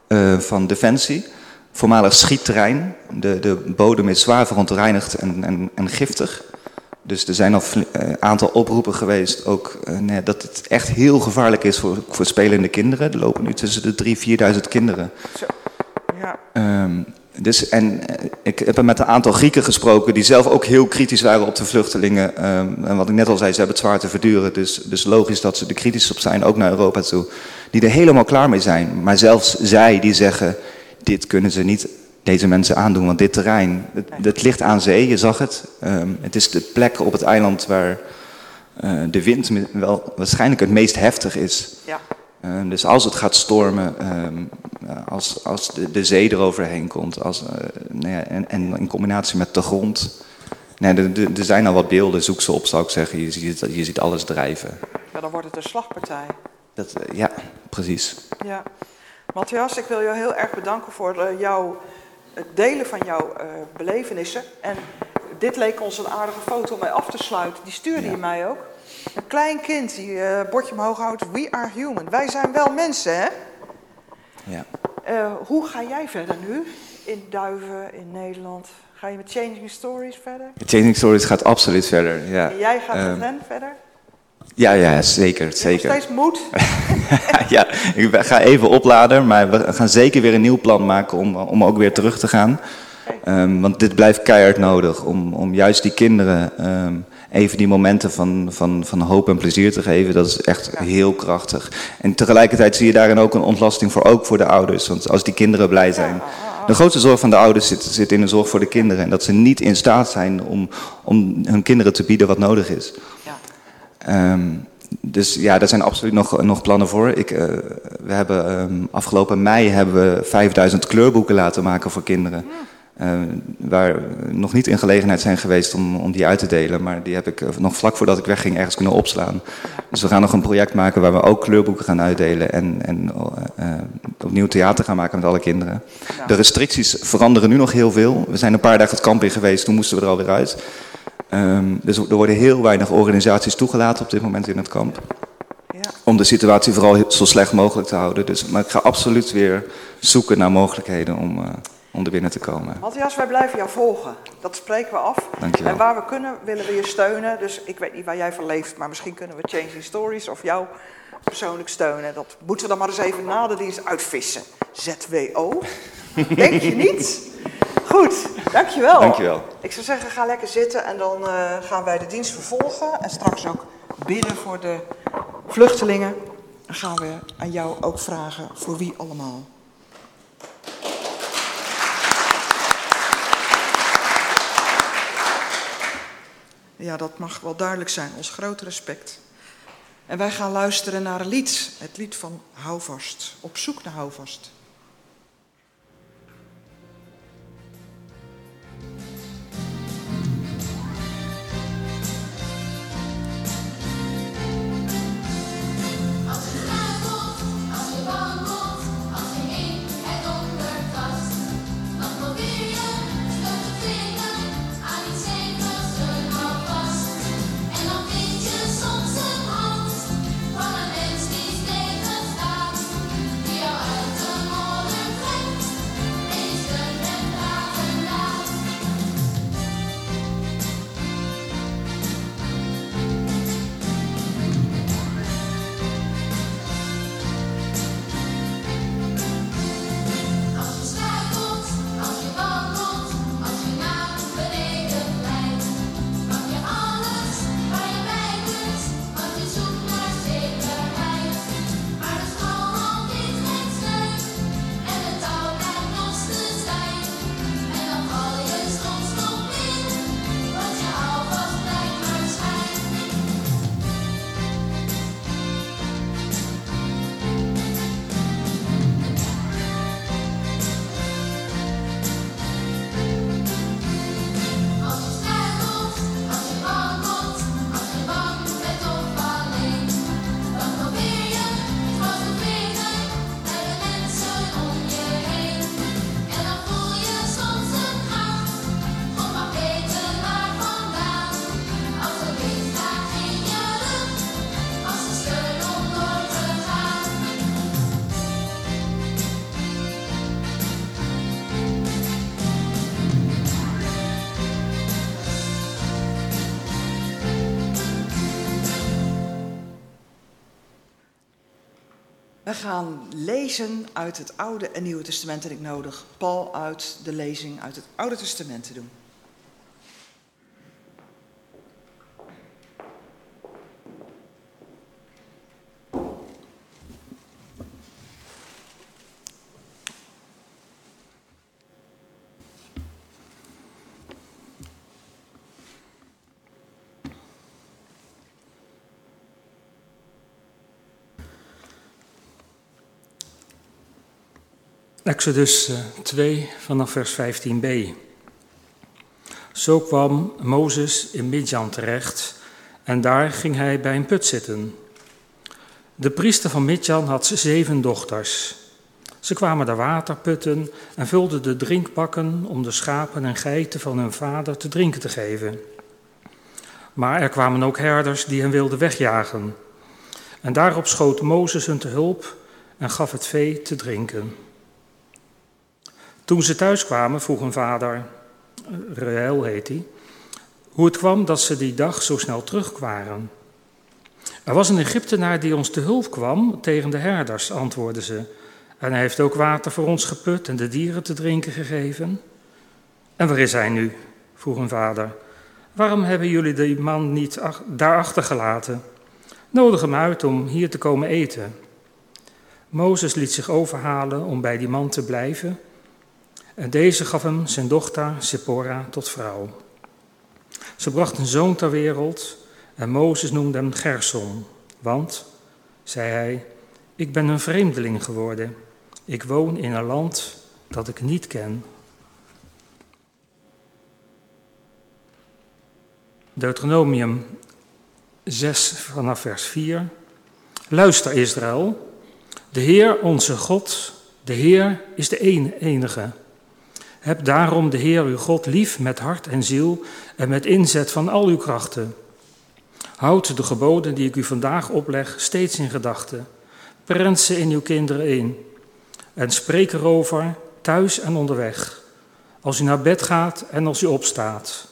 eh, van Defensie. Voormalig schietterrein. De, de bodem is zwaar verontreinigd en, en, en giftig. Dus er zijn al een aantal oproepen geweest ook, eh, nee, dat het echt heel gevaarlijk is voor, voor spelende kinderen. Er lopen nu tussen de 3.000, 4.000 kinderen. Ja. Dus, en eh, ik heb met een aantal Grieken gesproken die zelf ook heel kritisch waren op de vluchtelingen. Ehm, en wat ik net al zei, ze hebben het zwaar te verduren. Dus, dus logisch dat ze er kritisch op zijn, ook naar Europa toe. Die er helemaal klaar mee zijn. Maar zelfs zij die zeggen, dit kunnen ze niet deze mensen aandoen. Want dit terrein, het, het ligt aan zee, je zag het. Ehm, het is de plek op het eiland waar eh, de wind wel waarschijnlijk het meest heftig is. Ja. Eh, dus als het gaat stormen, ehm, eh, als, als de, de zee eroverheen komt, als, eh, nou ja, en, en in combinatie met de grond. Nee, er, zijn al wat beelden, zoek ze op zou ik zeggen. Je ziet, je ziet alles drijven. ja, dan wordt het een slagpartij. Dat, eh, ja, precies. Ja. Matthias, ik wil jou heel erg bedanken voor jouw, het delen van jouw belevenissen. En dit leek ons een aardige foto om mee af te sluiten. Die stuurde je mij ook. Een klein kind die uh, bordje omhoog houdt. We are human. Wij zijn wel mensen, hè? Ja. Uh, hoe ga jij verder nu? In Duiven, in Nederland? Ga je met Changing Stories verder? Changing Stories gaat absoluut verder, ja. En jij gaat met hen verder? Ja, ja, zeker, zeker. steeds moed? (laughs) ja, ik ga even opladen, maar we gaan zeker weer een nieuw plan maken om, om ook weer terug te gaan. Ehm, want dit blijft keihard nodig om, om juist die kinderen ehm, even die momenten van, van, van hoop en plezier te geven. Dat is echt heel krachtig. En tegelijkertijd zie je daarin ook een ontlasting voor, ook voor de ouders. Want als die kinderen blij zijn. De grootste zorg van de ouders zit, zit in de zorg voor de kinderen. En dat ze niet in staat zijn om, om hun kinderen te bieden wat nodig is. Ehm, dus ja, daar zijn absoluut nog, nog plannen voor. Ik, eh, we hebben, ehm, afgelopen mei hebben we 5000 kleurboeken laten maken voor kinderen. Eh, waar we nog niet in gelegenheid zijn geweest om, om die uit te delen. Maar die heb ik eh, nog vlak voordat ik wegging ergens kunnen opslaan. Dus we gaan nog een project maken waar we ook kleurboeken gaan uitdelen. En, en eh, opnieuw theater gaan maken met alle kinderen. De restricties veranderen nu nog heel veel. We zijn een paar dagen het kamp in geweest, toen moesten we er alweer uit. Ehm, dus er worden heel weinig organisaties toegelaten op dit moment in het kamp. Om de situatie vooral zo slecht mogelijk te houden. Dus, maar ik ga absoluut weer zoeken naar mogelijkheden om, om er binnen te komen. Matthias, wij blijven jou volgen. Dat spreken we af. Dankjewel. En waar we kunnen, willen we je steunen. Dus ik weet niet waar jij van leeft, maar misschien kunnen we Changing Stories of jou persoonlijk steunen. Dat moeten we dan maar eens even na de dienst uitvissen. ZWO. Denk je niet? Goed, dankjewel. Dankjewel. Ik zou zeggen, ga lekker zitten en dan eh, gaan wij de dienst vervolgen. En straks ook bidden voor de vluchtelingen. Dan gaan we aan jou ook vragen voor wie allemaal. Ja, dat mag wel duidelijk zijn. Ons grote respect. En wij gaan luisteren naar een lied. Het lied van Houvast. Op zoek naar Houvast. Gaan lezen uit het Oude en Nieuwe Testament en ik nodig Paul uit de lezing uit het Oude Testament te doen. Exodus eh, 2 vanaf vers 15b. Zo kwam Mozes in Midjan terecht en daar ging hij bij een put zitten. De priester van Midjan had zeven dochters. Ze kwamen daar water putten en vulden de drinkbakken om de schapen en geiten van hun vader te drinken te geven. Maar er kwamen ook herders die hen wilden wegjagen. En daarop schoot Mozes hun te hulp en gaf het vee te drinken. Toen ze thuis kwamen, vroeg hun vader, Reuel heet hij, hoe het kwam dat ze die dag zo snel terugkwamen. Er was een Egyptenaar die ons te hulp kwam tegen de herders, antwoordden ze. En hij heeft ook water voor ons geput en de dieren te drinken gegeven. En waar is hij nu? vroeg hun vader. Waarom hebben jullie die man niet ach- daar achtergelaten? Nodig hem uit om hier te komen eten. Mozes liet zich overhalen om bij die man te blijven. En deze gaf hem zijn dochter Sephora tot vrouw. Ze bracht een zoon ter wereld en Mozes noemde hem Gerson. Want, zei hij, ik ben een vreemdeling geworden. Ik woon in een land dat ik niet ken. Deuteronomium 6 vanaf vers 4. Luister Israël, de Heer onze God, de Heer is de enige. Heb daarom de Heer uw God lief met hart en ziel en met inzet van al uw krachten. Houd de geboden die ik u vandaag opleg steeds in gedachten. Prent ze in uw kinderen in. En spreek erover thuis en onderweg. Als u naar bed gaat en als u opstaat.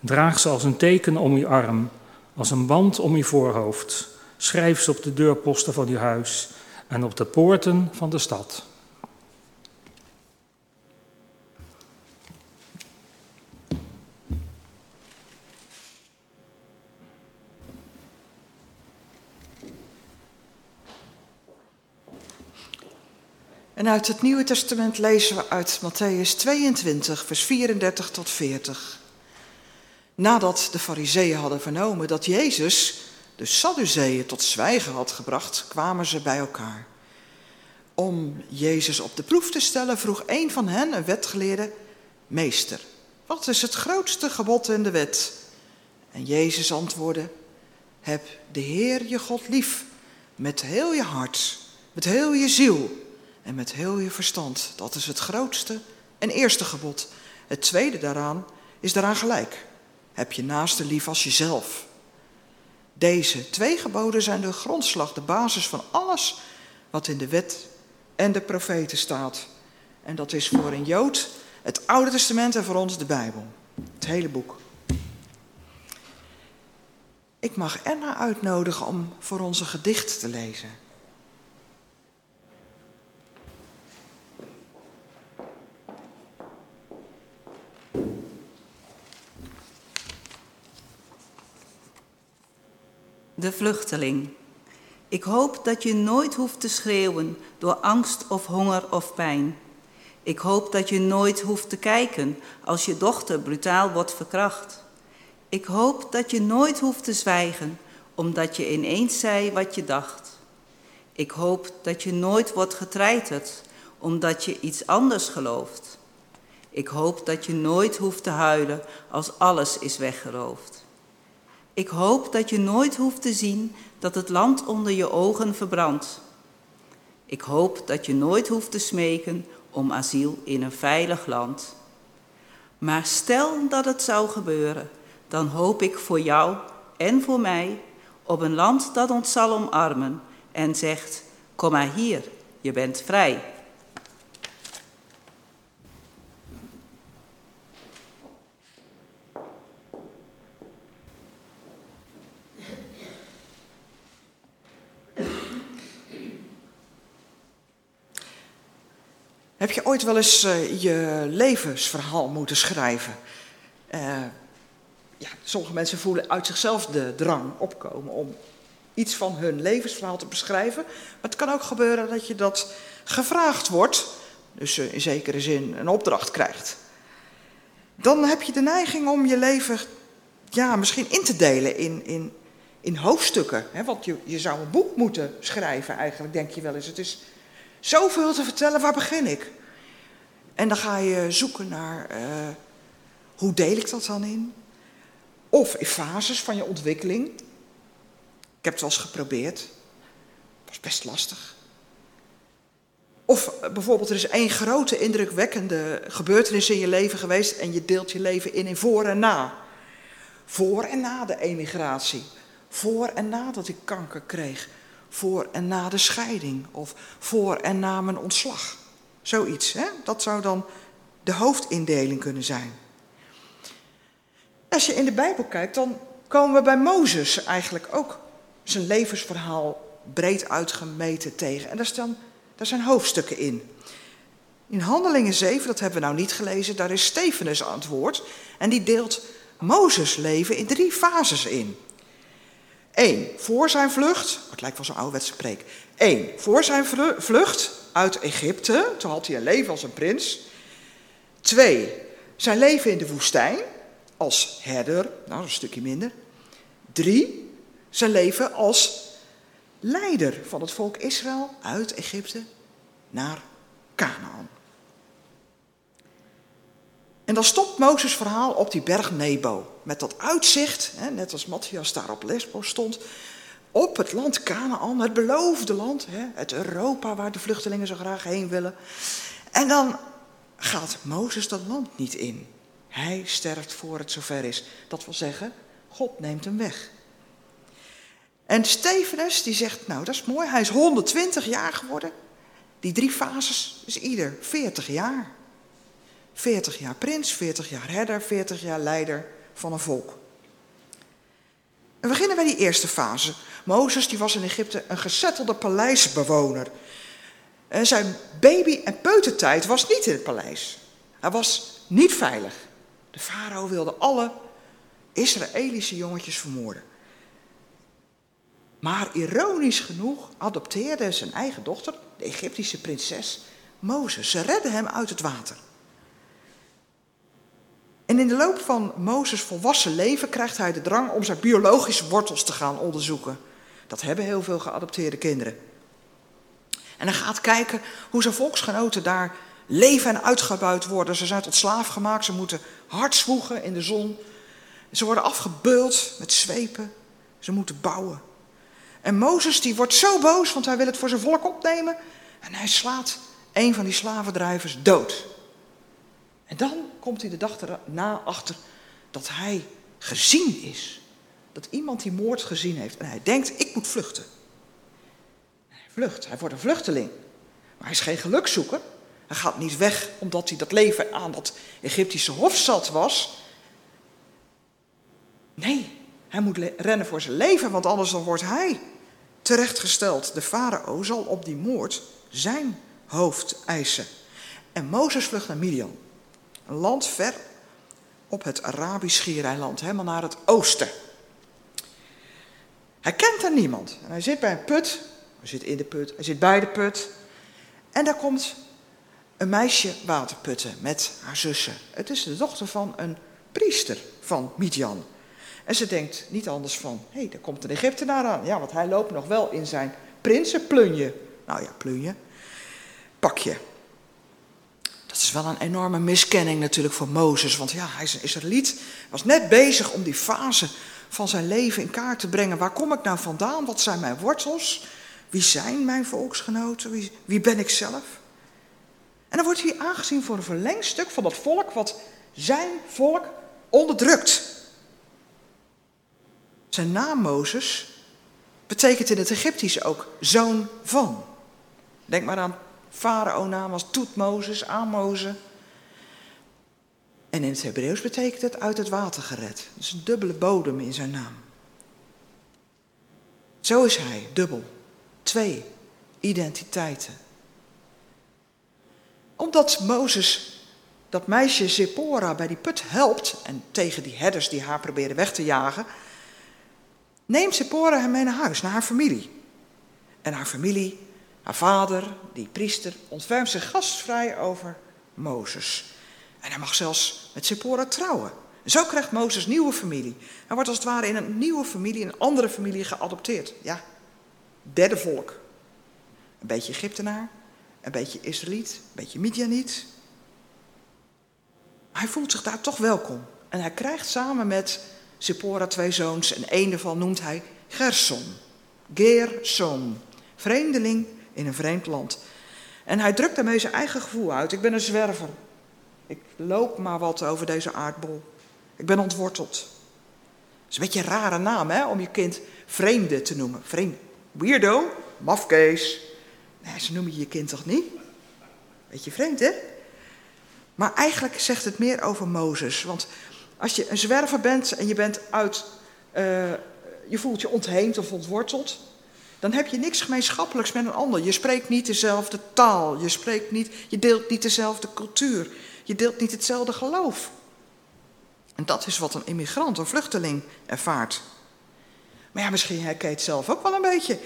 Draag ze als een teken om uw arm, als een band om uw voorhoofd. Schrijf ze op de deurposten van uw huis en op de poorten van de stad. En uit het Nieuwe Testament lezen we uit Matthäus 22, vers 34 tot 40. Nadat de Fariseeën hadden vernomen dat Jezus de Sadduceeën tot zwijgen had gebracht, kwamen ze bij elkaar. Om Jezus op de proef te stellen, vroeg een van hen, een wetgeleerde, Meester, wat is het grootste gebod in de wet? En Jezus antwoordde, heb de Heer je God lief, met heel je hart, met heel je ziel en met heel je verstand. Dat is het grootste en eerste gebod. Het tweede daaraan is daaraan gelijk. Heb je naaste lief als jezelf. Deze twee geboden zijn de grondslag, de basis van alles wat in de wet en de profeten staat. En dat is voor een Jood het Oude Testament en voor ons de Bijbel. Het hele boek. Ik mag Enna uitnodigen om voor onze gedicht te lezen. De vluchteling. Ik hoop dat je nooit hoeft te schreeuwen door angst of honger of pijn. Ik hoop dat je nooit hoeft te kijken als je dochter brutaal wordt verkracht. Ik hoop dat je nooit hoeft te zwijgen omdat je ineens zei wat je dacht. Ik hoop dat je nooit wordt getreiterd omdat je iets anders gelooft. Ik hoop dat je nooit hoeft te huilen als alles is weggeroofd. Ik hoop dat je nooit hoeft te zien dat het land onder je ogen verbrandt. Ik hoop dat je nooit hoeft te smeken om asiel in een veilig land. Maar stel dat het zou gebeuren, dan hoop ik voor jou en voor mij op een land dat ons zal omarmen en zegt: Kom maar hier, je bent vrij. Heb je ooit wel eens uh, je levensverhaal moeten schrijven? Uh, ja, sommige mensen voelen uit zichzelf de drang opkomen om iets van hun levensverhaal te beschrijven. Maar het kan ook gebeuren dat je dat gevraagd wordt, dus uh, in zekere zin een opdracht krijgt. Dan heb je de neiging om je leven ja, misschien in te delen in, in, in hoofdstukken. Hè? Want je, je zou een boek moeten schrijven eigenlijk, denk je wel eens. Het is zoveel te vertellen, waar begin ik? En dan ga je zoeken naar uh, hoe deel ik dat dan in? Of in fases van je ontwikkeling. Ik heb het wel eens geprobeerd. Was best lastig. Of eh, bijvoorbeeld, er is één grote indrukwekkende gebeurtenis in je leven geweest en je deelt je leven in in voor en na. Voor en na de emigratie. Voor en nadat ik kanker kreeg. Voor en na de scheiding. Of voor en na mijn ontslag. Zoiets, hè? Dat zou dan de hoofdindeling kunnen zijn. Als je in de Bijbel kijkt, dan komen we bij Mozes eigenlijk ook zijn levensverhaal breed uitgemeten tegen. En daar, staan, zijn hoofdstukken in. In Handelingen 7, dat hebben we nou niet gelezen, daar is Stefanus aan het woord. En die deelt Mozes leven in drie fases in. Eén, voor zijn vlucht, het lijkt wel zo'n ouderwetse preek. Eén, voor zijn vlucht uit Egypte, toen had hij een leven als een prins. Twee, zijn leven in de woestijn als herder, nou een stukje minder. Drie, zijn leven als leider van het volk Israël uit Egypte naar Canaan. En dan stopt Mozes verhaal op die berg Nebo. Met dat uitzicht, hè, net als Matthias daar op Lesbos stond, op het land Canaan, het beloofde land, hè, het Europa waar de vluchtelingen zo graag heen willen. En dan gaat Mozes dat land niet in. Hij sterft voor het zover is. Dat wil zeggen, God neemt hem weg. En Stefanus die zegt, nou dat is mooi, hij is 120 jaar geworden. Die drie fases is ieder 40 jaar. 40 jaar prins, 40 jaar herder, 40 jaar leider van een volk. We beginnen bij die eerste fase. Mozes die was in Egypte een gezettelde paleisbewoner. En zijn baby- en peutertijd was niet in het paleis. Hij was niet veilig. De farao wilde alle Israëlische jongetjes vermoorden. Maar ironisch genoeg adopteerde zijn eigen dochter, de Egyptische prinses, Mozes. Ze redde hem uit het water. En in de loop van Mozes' volwassen leven krijgt hij de drang om zijn biologische wortels te gaan onderzoeken. Dat hebben heel veel geadopteerde kinderen. En hij gaat kijken hoe zijn volksgenoten daar leven en uitgebuit worden. Ze zijn tot slaaf gemaakt, ze moeten hard zwoegen in de zon. Ze worden afgebeuld met zwepen, ze moeten bouwen. En Mozes die wordt zo boos, want hij wil het voor zijn volk opnemen. En hij slaat een van die slavendrijvers dood. En dan komt hij de dag erna achter dat hij gezien is. Dat iemand die moord gezien heeft. En hij denkt, ik moet vluchten. En hij vlucht, hij wordt een vluchteling. Maar hij is geen gelukzoeker. Hij gaat niet weg omdat hij dat leven aan dat Egyptische hof zat was. Nee, hij moet rennen voor zijn leven, want anders dan wordt hij terechtgesteld. De farao zal op die moord zijn hoofd eisen. En Mozes vlucht naar Midian. Een land ver op het Arabisch schiereiland, helemaal naar het oosten. Hij kent daar niemand. En hij zit bij een put. Hij zit in de put. Hij zit bij de put. En daar komt een meisje waterputten met haar zussen. Het is de dochter van een priester van Midian. En ze denkt niet anders van, hé, hey, daar komt een Egyptenaar aan. Ja, want hij loopt nog wel in zijn prinsenplunje. Nou ja, plunje. Pakje. Dat is wel een enorme miskenning natuurlijk voor Mozes. Want ja, hij is een Israëliet. was net bezig om die fase van zijn leven in kaart te brengen. Waar kom ik nou vandaan? Wat zijn mijn wortels? Wie zijn mijn volksgenoten? Wie, wie ben ik zelf? En dan wordt hij aangezien voor een verlengstuk van dat volk wat zijn volk onderdrukt. Zijn naam Mozes betekent in het Egyptisch ook zoon van. Denk maar aan farao-naam als Toetmozes, Amoze. En in het Hebreeuws betekent het uit het water gered. Is een dubbele bodem in zijn naam. Zo is hij, dubbel. Twee identiteiten. Omdat Mozes dat meisje Zippora bij die put helpt en tegen die herders die haar proberen weg te jagen, neemt Zippora hem mee naar huis, naar haar familie. En haar familie, haar vader, die priester, ontfermt zich gastvrij over Mozes. En hij mag zelfs met Zippora trouwen. En zo krijgt Mozes nieuwe familie. Hij wordt als het ware in een nieuwe familie, een andere familie geadopteerd. Ja, derde volk. Een beetje Egyptenaar, een beetje Israëliet, een beetje Midianiet. Maar hij voelt zich daar toch welkom. En hij krijgt samen met Zippora twee zoons en een daarvan noemt hij Gerson. Gersom, vreemdeling in een vreemd land. En hij drukt daarmee zijn eigen gevoel uit. Ik ben een zwerver. Ik loop maar wat over deze aardbol. Ik ben ontworteld. Dat is een beetje een rare naam, hè, om je kind vreemde te noemen. Vreemde. Weirdo, mafkees. Nee, ze noemen je je kind toch niet? Beetje vreemd, hè? Maar eigenlijk zegt het meer over Mozes. Want als je een zwerver bent en je bent uit. eh, je voelt je ontheemd of ontworteld. Dan heb je niks gemeenschappelijks met een ander. Je spreekt niet dezelfde taal. Je, spreekt niet, je deelt niet dezelfde cultuur. Je deelt niet hetzelfde geloof. En dat is wat een immigrant, een vluchteling ervaart. Maar ja, misschien herken je het zelf ook wel een beetje.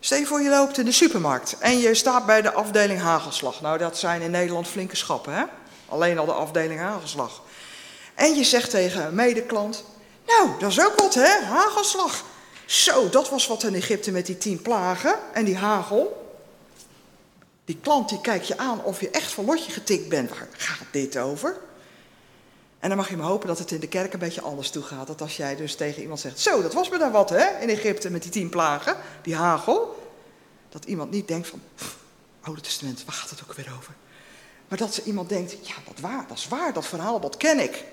Stel je voor je loopt in de supermarkt en je staat bij de afdeling hagelslag. Nou, dat zijn in Nederland flinke schappen, hè? Alleen al de afdeling hagelslag. En je zegt tegen een medeklant, nou, dat is ook wat, hè? Hagelslag. Zo, dat was wat in Egypte met die tien plagen en die hagel. Die klant die kijkt je aan of je echt van lotje getikt bent. Waar gaat dit over? En dan mag je maar hopen dat het in de kerk een beetje anders toe gaat. Dat als jij dus tegen iemand zegt, zo, dat was me daar wat, hè? In Egypte met die tien plagen, die hagel. Dat iemand niet denkt van, "Pff, Oude Testament, waar gaat het ook weer over? Maar dat ze iemand denkt, ja, dat, waar, dat is waar, dat verhaal, dat ken ik.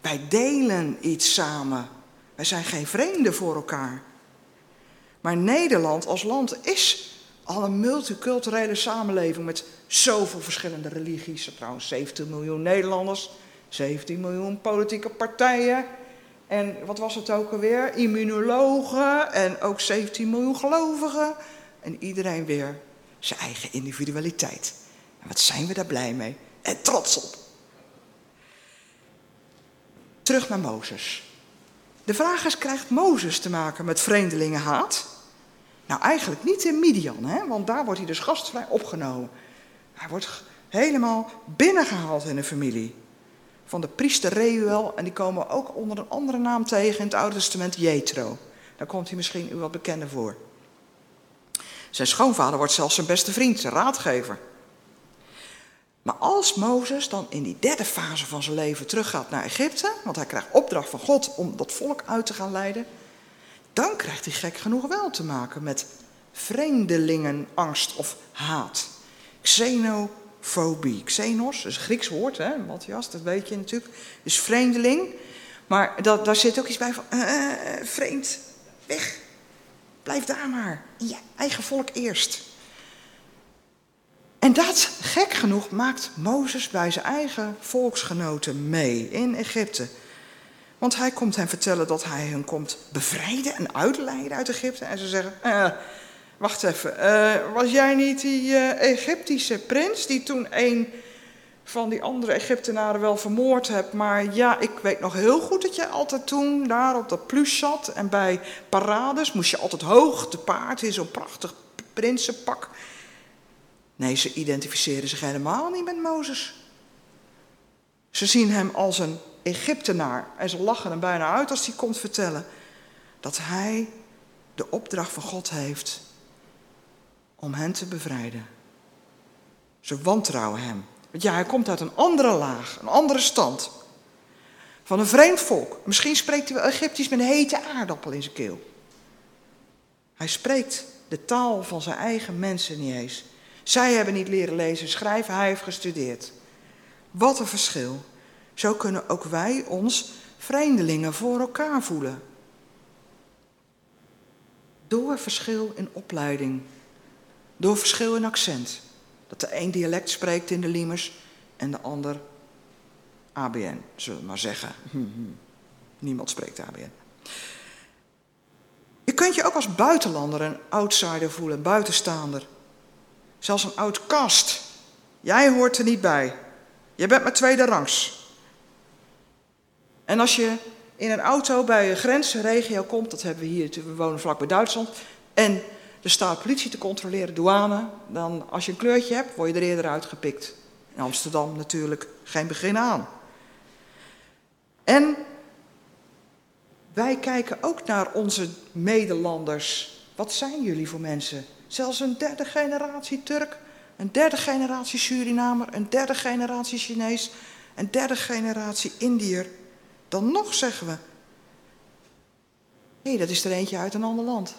Wij delen iets samen. Wij zijn geen vreemden voor elkaar. Maar Nederland als land is al een multiculturele samenleving met zoveel verschillende religies. Trouwens, 17 miljoen Nederlanders, 17 miljoen politieke partijen. En wat was het ook alweer? Immunologen en ook 17 miljoen gelovigen. En iedereen weer zijn eigen individualiteit. En wat zijn we daar blij mee en trots op. Terug naar Mozes. De vraag is, krijgt Mozes te maken met vreemdelingenhaat? Nou, eigenlijk niet in Midian, hè? want daar wordt hij dus gastvrij opgenomen. Hij wordt helemaal binnengehaald in de familie. Van de priester Reuel, en die komen ook onder een andere naam tegen in het Oude Testament, Jethro. Daar komt hij misschien u wat bekender voor. Zijn schoonvader wordt zelfs zijn beste vriend, zijn raadgever. Maar als Mozes dan in die derde fase van zijn leven teruggaat naar Egypte, want hij krijgt opdracht van God om dat volk uit te gaan leiden, dan krijgt hij gek genoeg wel te maken met vreemdelingenangst of haat. Xenofobie. Xenos, dat is een Grieks woord, hè, Matthias, dat weet je natuurlijk. Dus vreemdeling. Maar dat, daar zit ook iets bij van, eh, eh, vreemd, weg. Blijf daar maar. In je eigen volk eerst. En dat, gek genoeg, maakt Mozes bij zijn eigen volksgenoten mee in Egypte. Want hij komt hen vertellen dat hij hen komt bevrijden en uitleiden uit Egypte. En ze zeggen, eh, wacht even, eh, was jij niet die eh, Egyptische prins die toen een van die andere Egyptenaren wel vermoord hebt? Maar ja, ik weet nog heel goed dat jij altijd toen daar op dat plus zat. En bij parades moest je altijd hoog te paard in zo'n prachtig prinsenpak. Nee, ze identificeren zich helemaal niet met Mozes. Ze zien hem als een Egyptenaar en ze lachen hem bijna uit als hij komt vertellen dat hij de opdracht van God heeft om hen te bevrijden. Ze wantrouwen hem. Want ja, hij komt uit een andere laag, een andere stand. Van een vreemd volk. Misschien spreekt hij wel Egyptisch met een hete aardappel in zijn keel. Hij spreekt de taal van zijn eigen mensen niet eens. Zij hebben niet leren lezen en schrijven, hij heeft gestudeerd. Wat een verschil. Zo kunnen ook wij ons vreemdelingen voor elkaar voelen. Door verschil in opleiding, door verschil in accent. Dat de een dialect spreekt in de Liemers en de ander ABN, zullen we maar zeggen. (laughs) Niemand spreekt ABN. Je kunt je ook als buitenlander een outsider voelen, buitenstaander. Zelfs een outcast. Jij hoort er niet bij. Je bent maar tweede rangs. En als je in een auto bij een grensregio komt, dat hebben we hier, we wonen vlak bij Duitsland, en er staat politie te controleren, douane, dan als je een kleurtje hebt, word je er eerder uitgepikt. In Amsterdam natuurlijk geen begin aan. En wij kijken ook naar onze medelanders. Wat zijn jullie voor mensen? Zelfs een derde generatie Turk, een derde generatie Surinamer, een derde generatie Chinees, een derde generatie Indiër. Dan nog zeggen we, hé, dat is er eentje uit een ander land.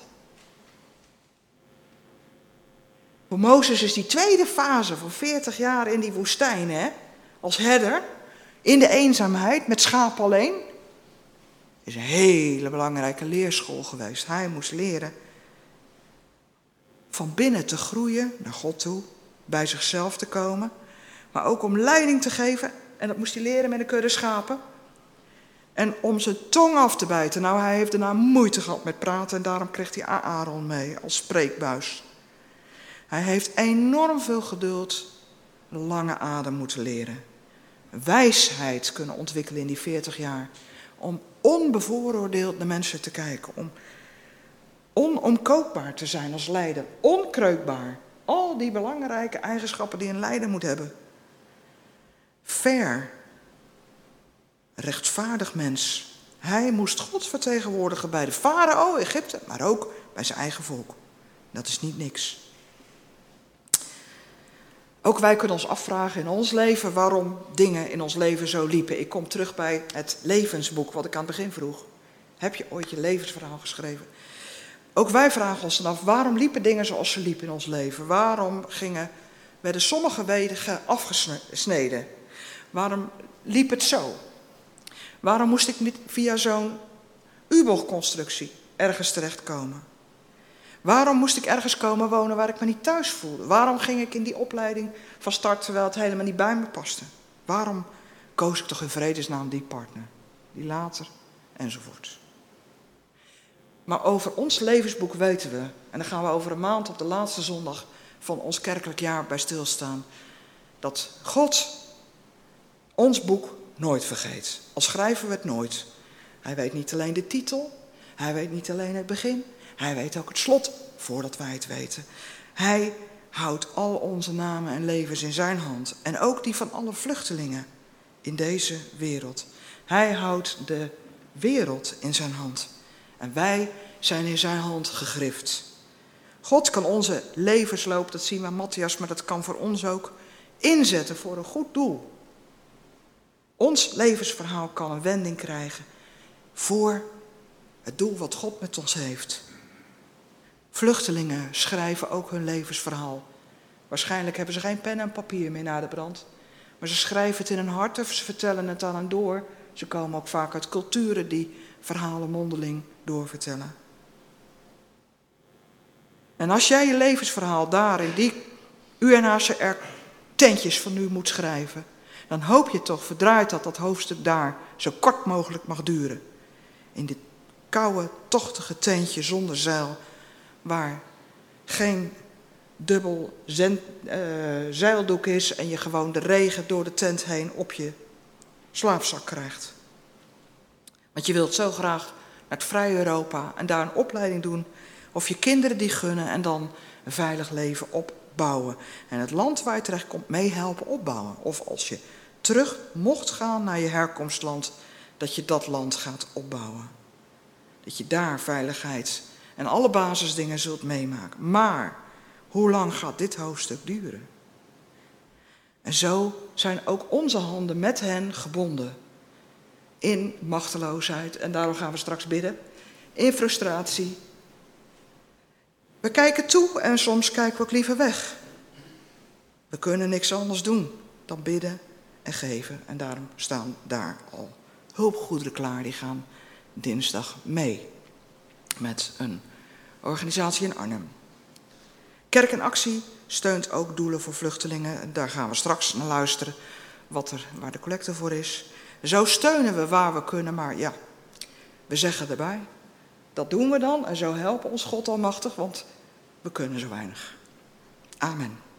Voor Mozes is die tweede fase van 40 jaar in die woestijn, hè, als herder, in de eenzaamheid, met schaap alleen, is een hele belangrijke leerschool geweest. Hij moest leren van binnen te groeien naar God toe, bij zichzelf te komen, maar ook om leiding te geven. En dat moest hij leren met een kudde schapen. En om zijn tong af te bijten. Nou, hij heeft daarna moeite gehad met praten en daarom kreeg hij Aaron mee als spreekbuis. Hij heeft enorm veel geduld, lange adem moeten leren. Wijsheid kunnen ontwikkelen in die 40 jaar. Om onbevooroordeeld naar mensen te kijken. Om onomkoopbaar te zijn als leider. Onkreukbaar. Al die belangrijke eigenschappen die een leider moet hebben. Fair. Rechtvaardig mens. Hij moest God vertegenwoordigen bij de farao, Egypte, maar ook bij zijn eigen volk. Dat is niet niks. Ook wij kunnen ons afvragen in ons leven waarom dingen in ons leven zo liepen. Ik kom terug bij het levensboek, wat ik aan het begin vroeg. Heb je ooit je levensverhaal geschreven? Ook wij vragen ons dan af, waarom liepen dingen zoals ze liepen in ons leven? Waarom gingen, werden sommige wegen afgesneden? Waarom liep het zo? Waarom moest ik niet via zo'n U-bochtconstructie ergens terechtkomen? Waarom moest ik ergens komen wonen waar ik me niet thuis voelde? Waarom ging ik in die opleiding van start terwijl het helemaal niet bij me paste? Waarom koos ik toch in vredesnaam die partner? Die later, enzovoort. Maar over ons levensboek weten we, en daar gaan we over een maand op de laatste zondag van ons kerkelijk jaar bij stilstaan, dat God ons boek nooit vergeet. Al schrijven we het nooit. Hij weet niet alleen de titel, hij weet niet alleen het begin, hij weet ook het slot voordat wij het weten. Hij houdt al onze namen en levens in zijn hand. En ook die van alle vluchtelingen in deze wereld. Hij houdt de wereld in zijn hand. En wij zijn in zijn hand gegrift. God kan onze levensloop, dat zien we Matthias, maar dat kan voor ons ook, inzetten voor een goed doel. Ons levensverhaal kan een wending krijgen voor het doel wat God met ons heeft. Vluchtelingen schrijven ook hun levensverhaal. Waarschijnlijk hebben ze geen pen en papier meer na de brand. Maar ze schrijven het in hun hart of ze vertellen het aan en door. Ze komen ook vaak uit culturen die verhalen mondeling doorvertellen. En als jij je levensverhaal daar in die UNHCR tentjes van nu moet schrijven, dan hoop je toch, verdraait dat dat hoofdstuk daar zo kort mogelijk mag duren. In dit koude, tochtige tentje zonder zeil, waar geen dubbel uh, zeildoek is en je gewoon de regen door de tent heen op je slaapzak krijgt. Want je wilt zo graag het vrije Europa en daar een opleiding doen of je kinderen die gunnen en dan een veilig leven opbouwen. En het land waar je terecht komt meehelpen opbouwen. Of als je terug mocht gaan naar je herkomstland, dat je dat land gaat opbouwen. Dat je daar veiligheid en alle basisdingen zult meemaken. Maar hoe lang gaat dit hoofdstuk duren? En zo zijn ook onze handen met hen gebonden. In machteloosheid, en daarom gaan we straks bidden. In frustratie. We kijken toe en soms kijken we ook liever weg. We kunnen niks anders doen dan bidden en geven. En daarom staan daar al hulpgoederen klaar. Die gaan dinsdag mee met een organisatie in Arnhem. Kerk en Actie steunt ook doelen voor vluchtelingen. Daar gaan we straks naar luisteren wat er, waar de collecte voor is. Zo steunen we waar we kunnen, maar ja, we zeggen erbij. Dat doen we dan en zo helpen ons God Almachtig, want we kunnen zo weinig. Amen.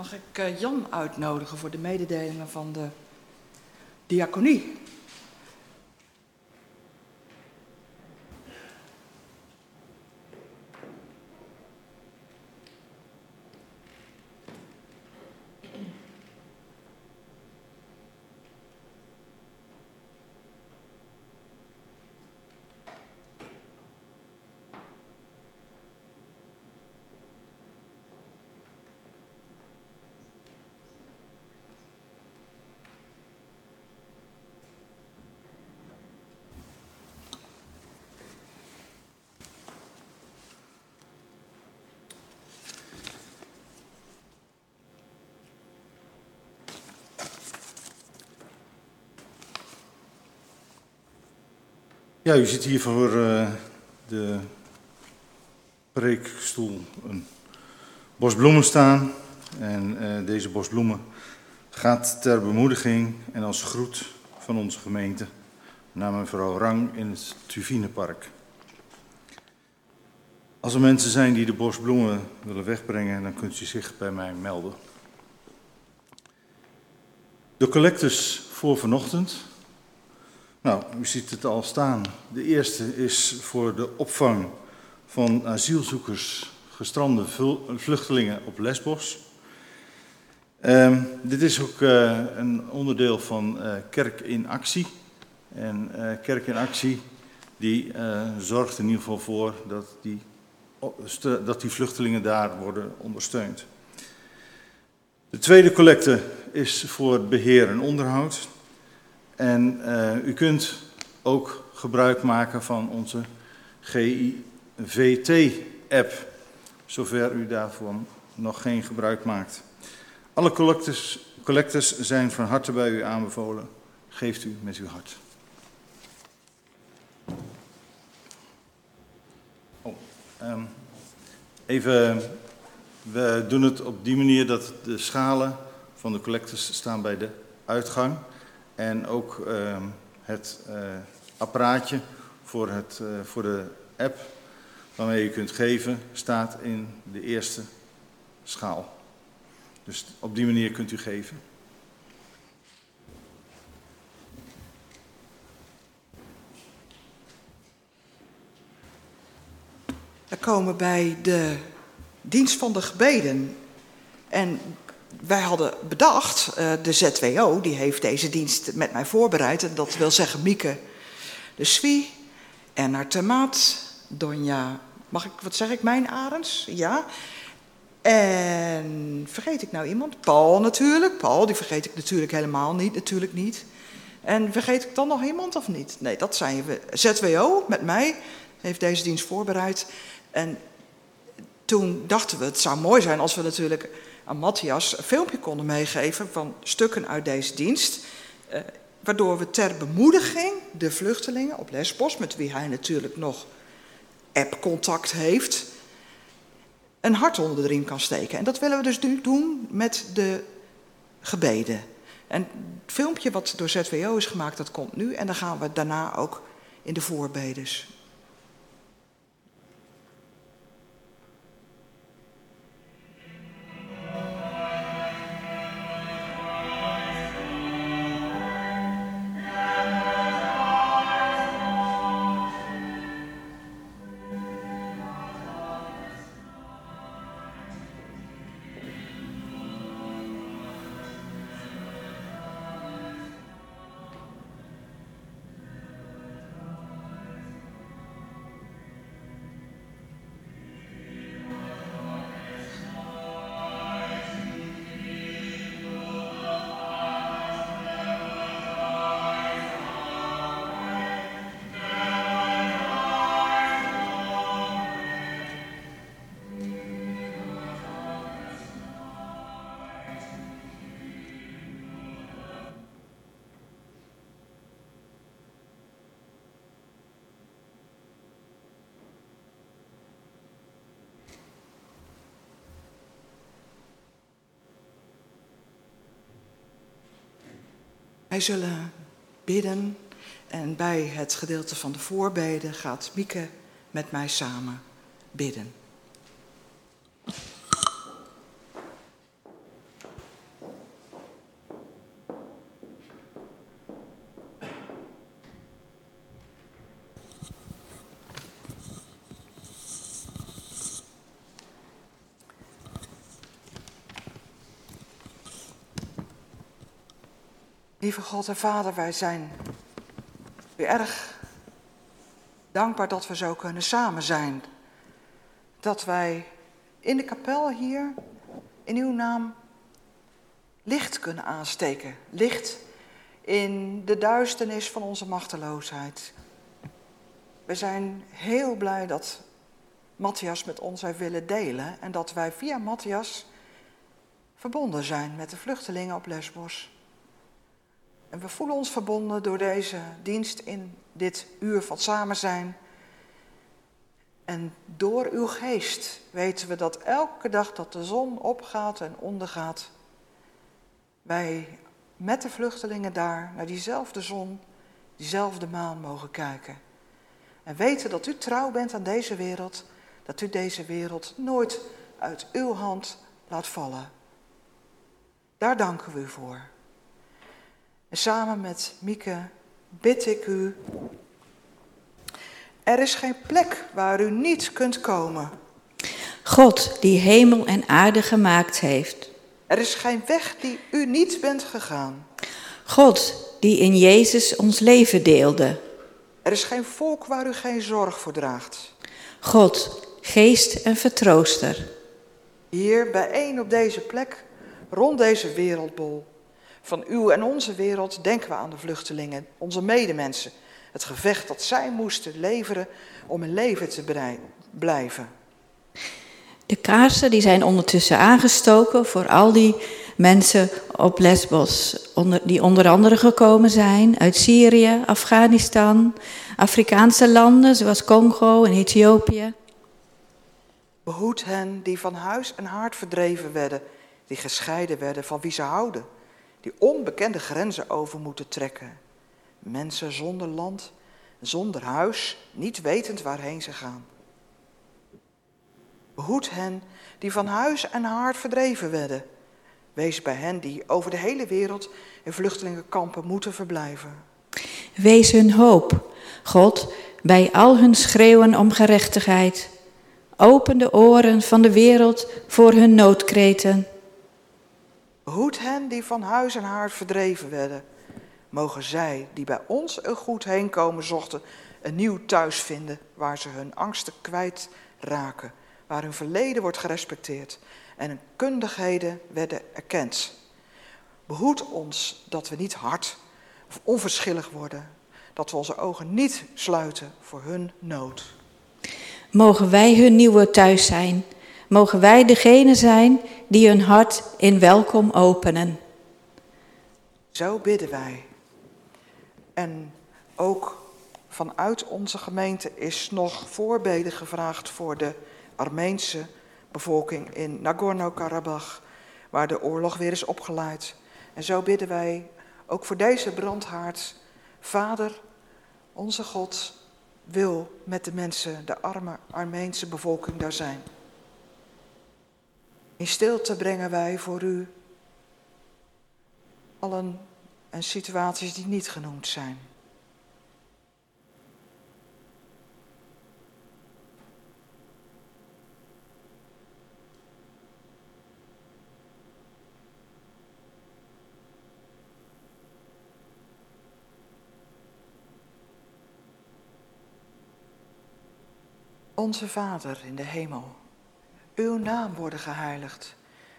Mag ik eh, Jan uitnodigen voor de mededelingen van de diaconie? Ja, u ziet hier voor eh, de preekstoel een bos bloemen staan. En eh, deze bos bloemen gaat ter bemoediging en als groet van onze gemeente naar mevrouw Rang in het Tuvinepark. Als er mensen zijn die de bosbloemen willen wegbrengen, dan kunt u zich bij mij melden. De collectes voor vanochtend. Nou, u ziet het al staan. De eerste is voor de opvang van asielzoekers, gestrande vluchtelingen op Lesbos. Ehm, dit is ook eh, een onderdeel van eh, Kerk in Actie. En eh, Kerk in Actie die zorgt in ieder geval voor dat die, dat die vluchtelingen daar worden ondersteund. De tweede collecte is voor beheer en onderhoud. En eh, u kunt ook gebruik maken van onze GIVT-app, zover u daarvan nog geen gebruik maakt. Alle collectors, collectors zijn van harte bij u aanbevolen. Geeft u met uw hart. Oh, ehm, even, we doen het op die manier dat de schalen van de collectors staan bij de uitgang. En ook ehm, het eh, apparaatje voor, het, eh, voor de app waarmee je kunt geven, staat in de eerste schaal. Dus op die manier kunt u geven. We komen bij de dienst van de gebeden. En wij hadden bedacht, eh, de ZWO, die heeft deze dienst met mij voorbereid. En dat wil zeggen Mieke de Swie, Erna Temaat, Donja, mag ik, wat zeg ik, mijn Arends? Ja. En vergeet ik nou iemand? Paul natuurlijk. Paul, die vergeet ik natuurlijk helemaal niet, natuurlijk niet. En vergeet ik dan nog iemand of niet? Nee, dat zijn we. ZWO met mij heeft deze dienst voorbereid. En toen dachten we, het zou mooi zijn als we natuurlijk aan Matthias een filmpje konden meegeven van stukken uit deze dienst. Eh, waardoor we ter bemoediging de vluchtelingen op Lesbos, met wie hij natuurlijk nog app-contact heeft, een hart onder de riem kan steken. En dat willen we dus nu doen met de gebeden. En het filmpje wat door ZWO is gemaakt, dat komt nu. En dan gaan we daarna ook in de voorbedes. Wij zullen bidden en bij het gedeelte van de voorbeden gaat Mieke met mij samen bidden. Lieve God en Vader, wij zijn weer erg dankbaar dat we zo kunnen samen zijn. Dat wij in de kapel hier, in uw naam, licht kunnen aansteken. Licht in de duisternis van onze machteloosheid. We zijn heel blij dat Matthias met ons heeft willen delen en dat wij via Matthias verbonden zijn met de vluchtelingen op Lesbos. En we voelen ons verbonden door deze dienst in dit uur van samen zijn. En door uw geest weten we dat elke dag dat de zon opgaat en ondergaat, wij met de vluchtelingen daar naar diezelfde zon, diezelfde maan mogen kijken. En weten dat u trouw bent aan deze wereld, dat u deze wereld nooit uit uw hand laat vallen. Daar danken we u voor. En samen met Mieke bid ik u. Er is geen plek waar u niet kunt komen. God die hemel en aarde gemaakt heeft. Er is geen weg die u niet bent gegaan. God die in Jezus ons leven deelde. Er is geen volk waar u geen zorg voor draagt. God, geest en vertrooster. Hier bijeen op deze plek, rond deze wereldbol. Van uw en onze wereld denken we aan de vluchtelingen, onze medemensen. Het gevecht dat zij moesten leveren om in leven te blijven. De kaarsen die zijn ondertussen aangestoken voor al die mensen op Lesbos, onder, die onder andere gekomen zijn uit Syrië, Afghanistan, Afrikaanse landen zoals Congo en Ethiopië. Behoed hen die van huis en haard verdreven werden, die gescheiden werden van wie ze houden, die onbekende grenzen over moeten trekken. Mensen zonder land, zonder huis, niet wetend waarheen ze gaan. Behoed hen die van huis en haard verdreven werden. Wees bij hen die over de hele wereld in vluchtelingenkampen moeten verblijven. Wees hun hoop, God, bij al hun schreeuwen om gerechtigheid. Open de oren van de wereld voor hun noodkreten. Behoed hen die van huis en haard verdreven werden. Mogen zij, die bij ons een goed heenkomen zochten, een nieuw thuis vinden waar ze hun angsten kwijt raken, waar hun verleden wordt gerespecteerd en hun kundigheden werden erkend. Behoed ons dat we niet hard of onverschillig worden, dat we onze ogen niet sluiten voor hun nood. Mogen wij hun nieuwe thuis zijn. Mogen wij degene zijn die hun hart in welkom openen. Zo bidden wij. En ook vanuit onze gemeente is nog voorbeden gevraagd voor de Armeense bevolking in Nagorno-Karabakh, waar de oorlog weer is opgeleid. En zo bidden wij ook voor deze brandhaard. Vader, onze God, wil met de mensen, de arme Armeense bevolking daar zijn. In stilte brengen wij voor u allen en situaties die niet genoemd zijn. Onze Vader in de hemel, uw naam worden geheiligd,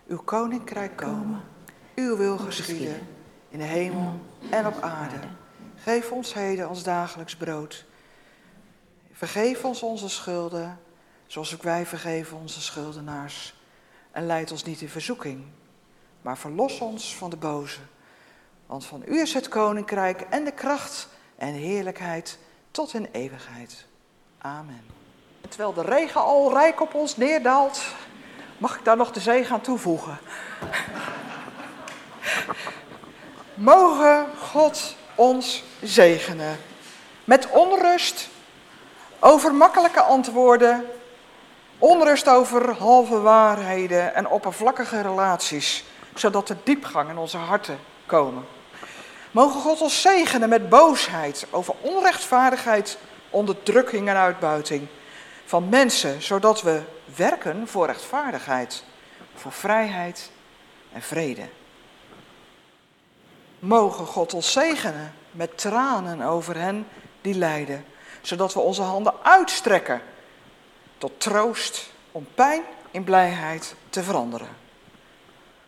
uw koninkrijk komen, uw wil geschieden in de hemel en op aarde. Geef ons heden ons dagelijks brood. Vergeef ons onze schulden, zoals ook wij vergeven onze schuldenaars. En leid ons niet in verzoeking, maar verlos ons van de boze. Want van u is het koninkrijk en de kracht en heerlijkheid tot in eeuwigheid. Amen. Terwijl de regen al rijk op ons neerdaalt, mag ik daar nog de zee gaan toevoegen. Mogen God ons zegenen met onrust over makkelijke antwoorden, onrust over halve waarheden en oppervlakkige relaties, zodat er diepgang in onze harten komen. Mogen God ons zegenen met boosheid over onrechtvaardigheid, onderdrukking en uitbuiting van mensen, zodat we werken voor rechtvaardigheid, voor vrijheid en vrede. Mogen God ons zegenen met tranen over hen die lijden, zodat we onze handen uitstrekken tot troost om pijn in blijheid te veranderen.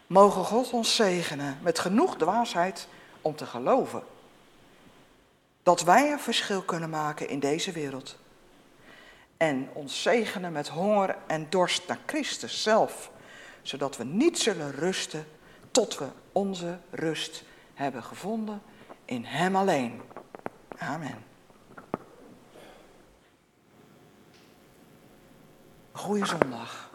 Mogen God ons zegenen met genoeg dwaasheid om te geloven dat wij een verschil kunnen maken in deze wereld. En ons zegenen met honger en dorst naar Christus zelf, zodat we niet zullen rusten tot we onze rust hebben gevonden in Hem alleen. Amen. Goeie zondag.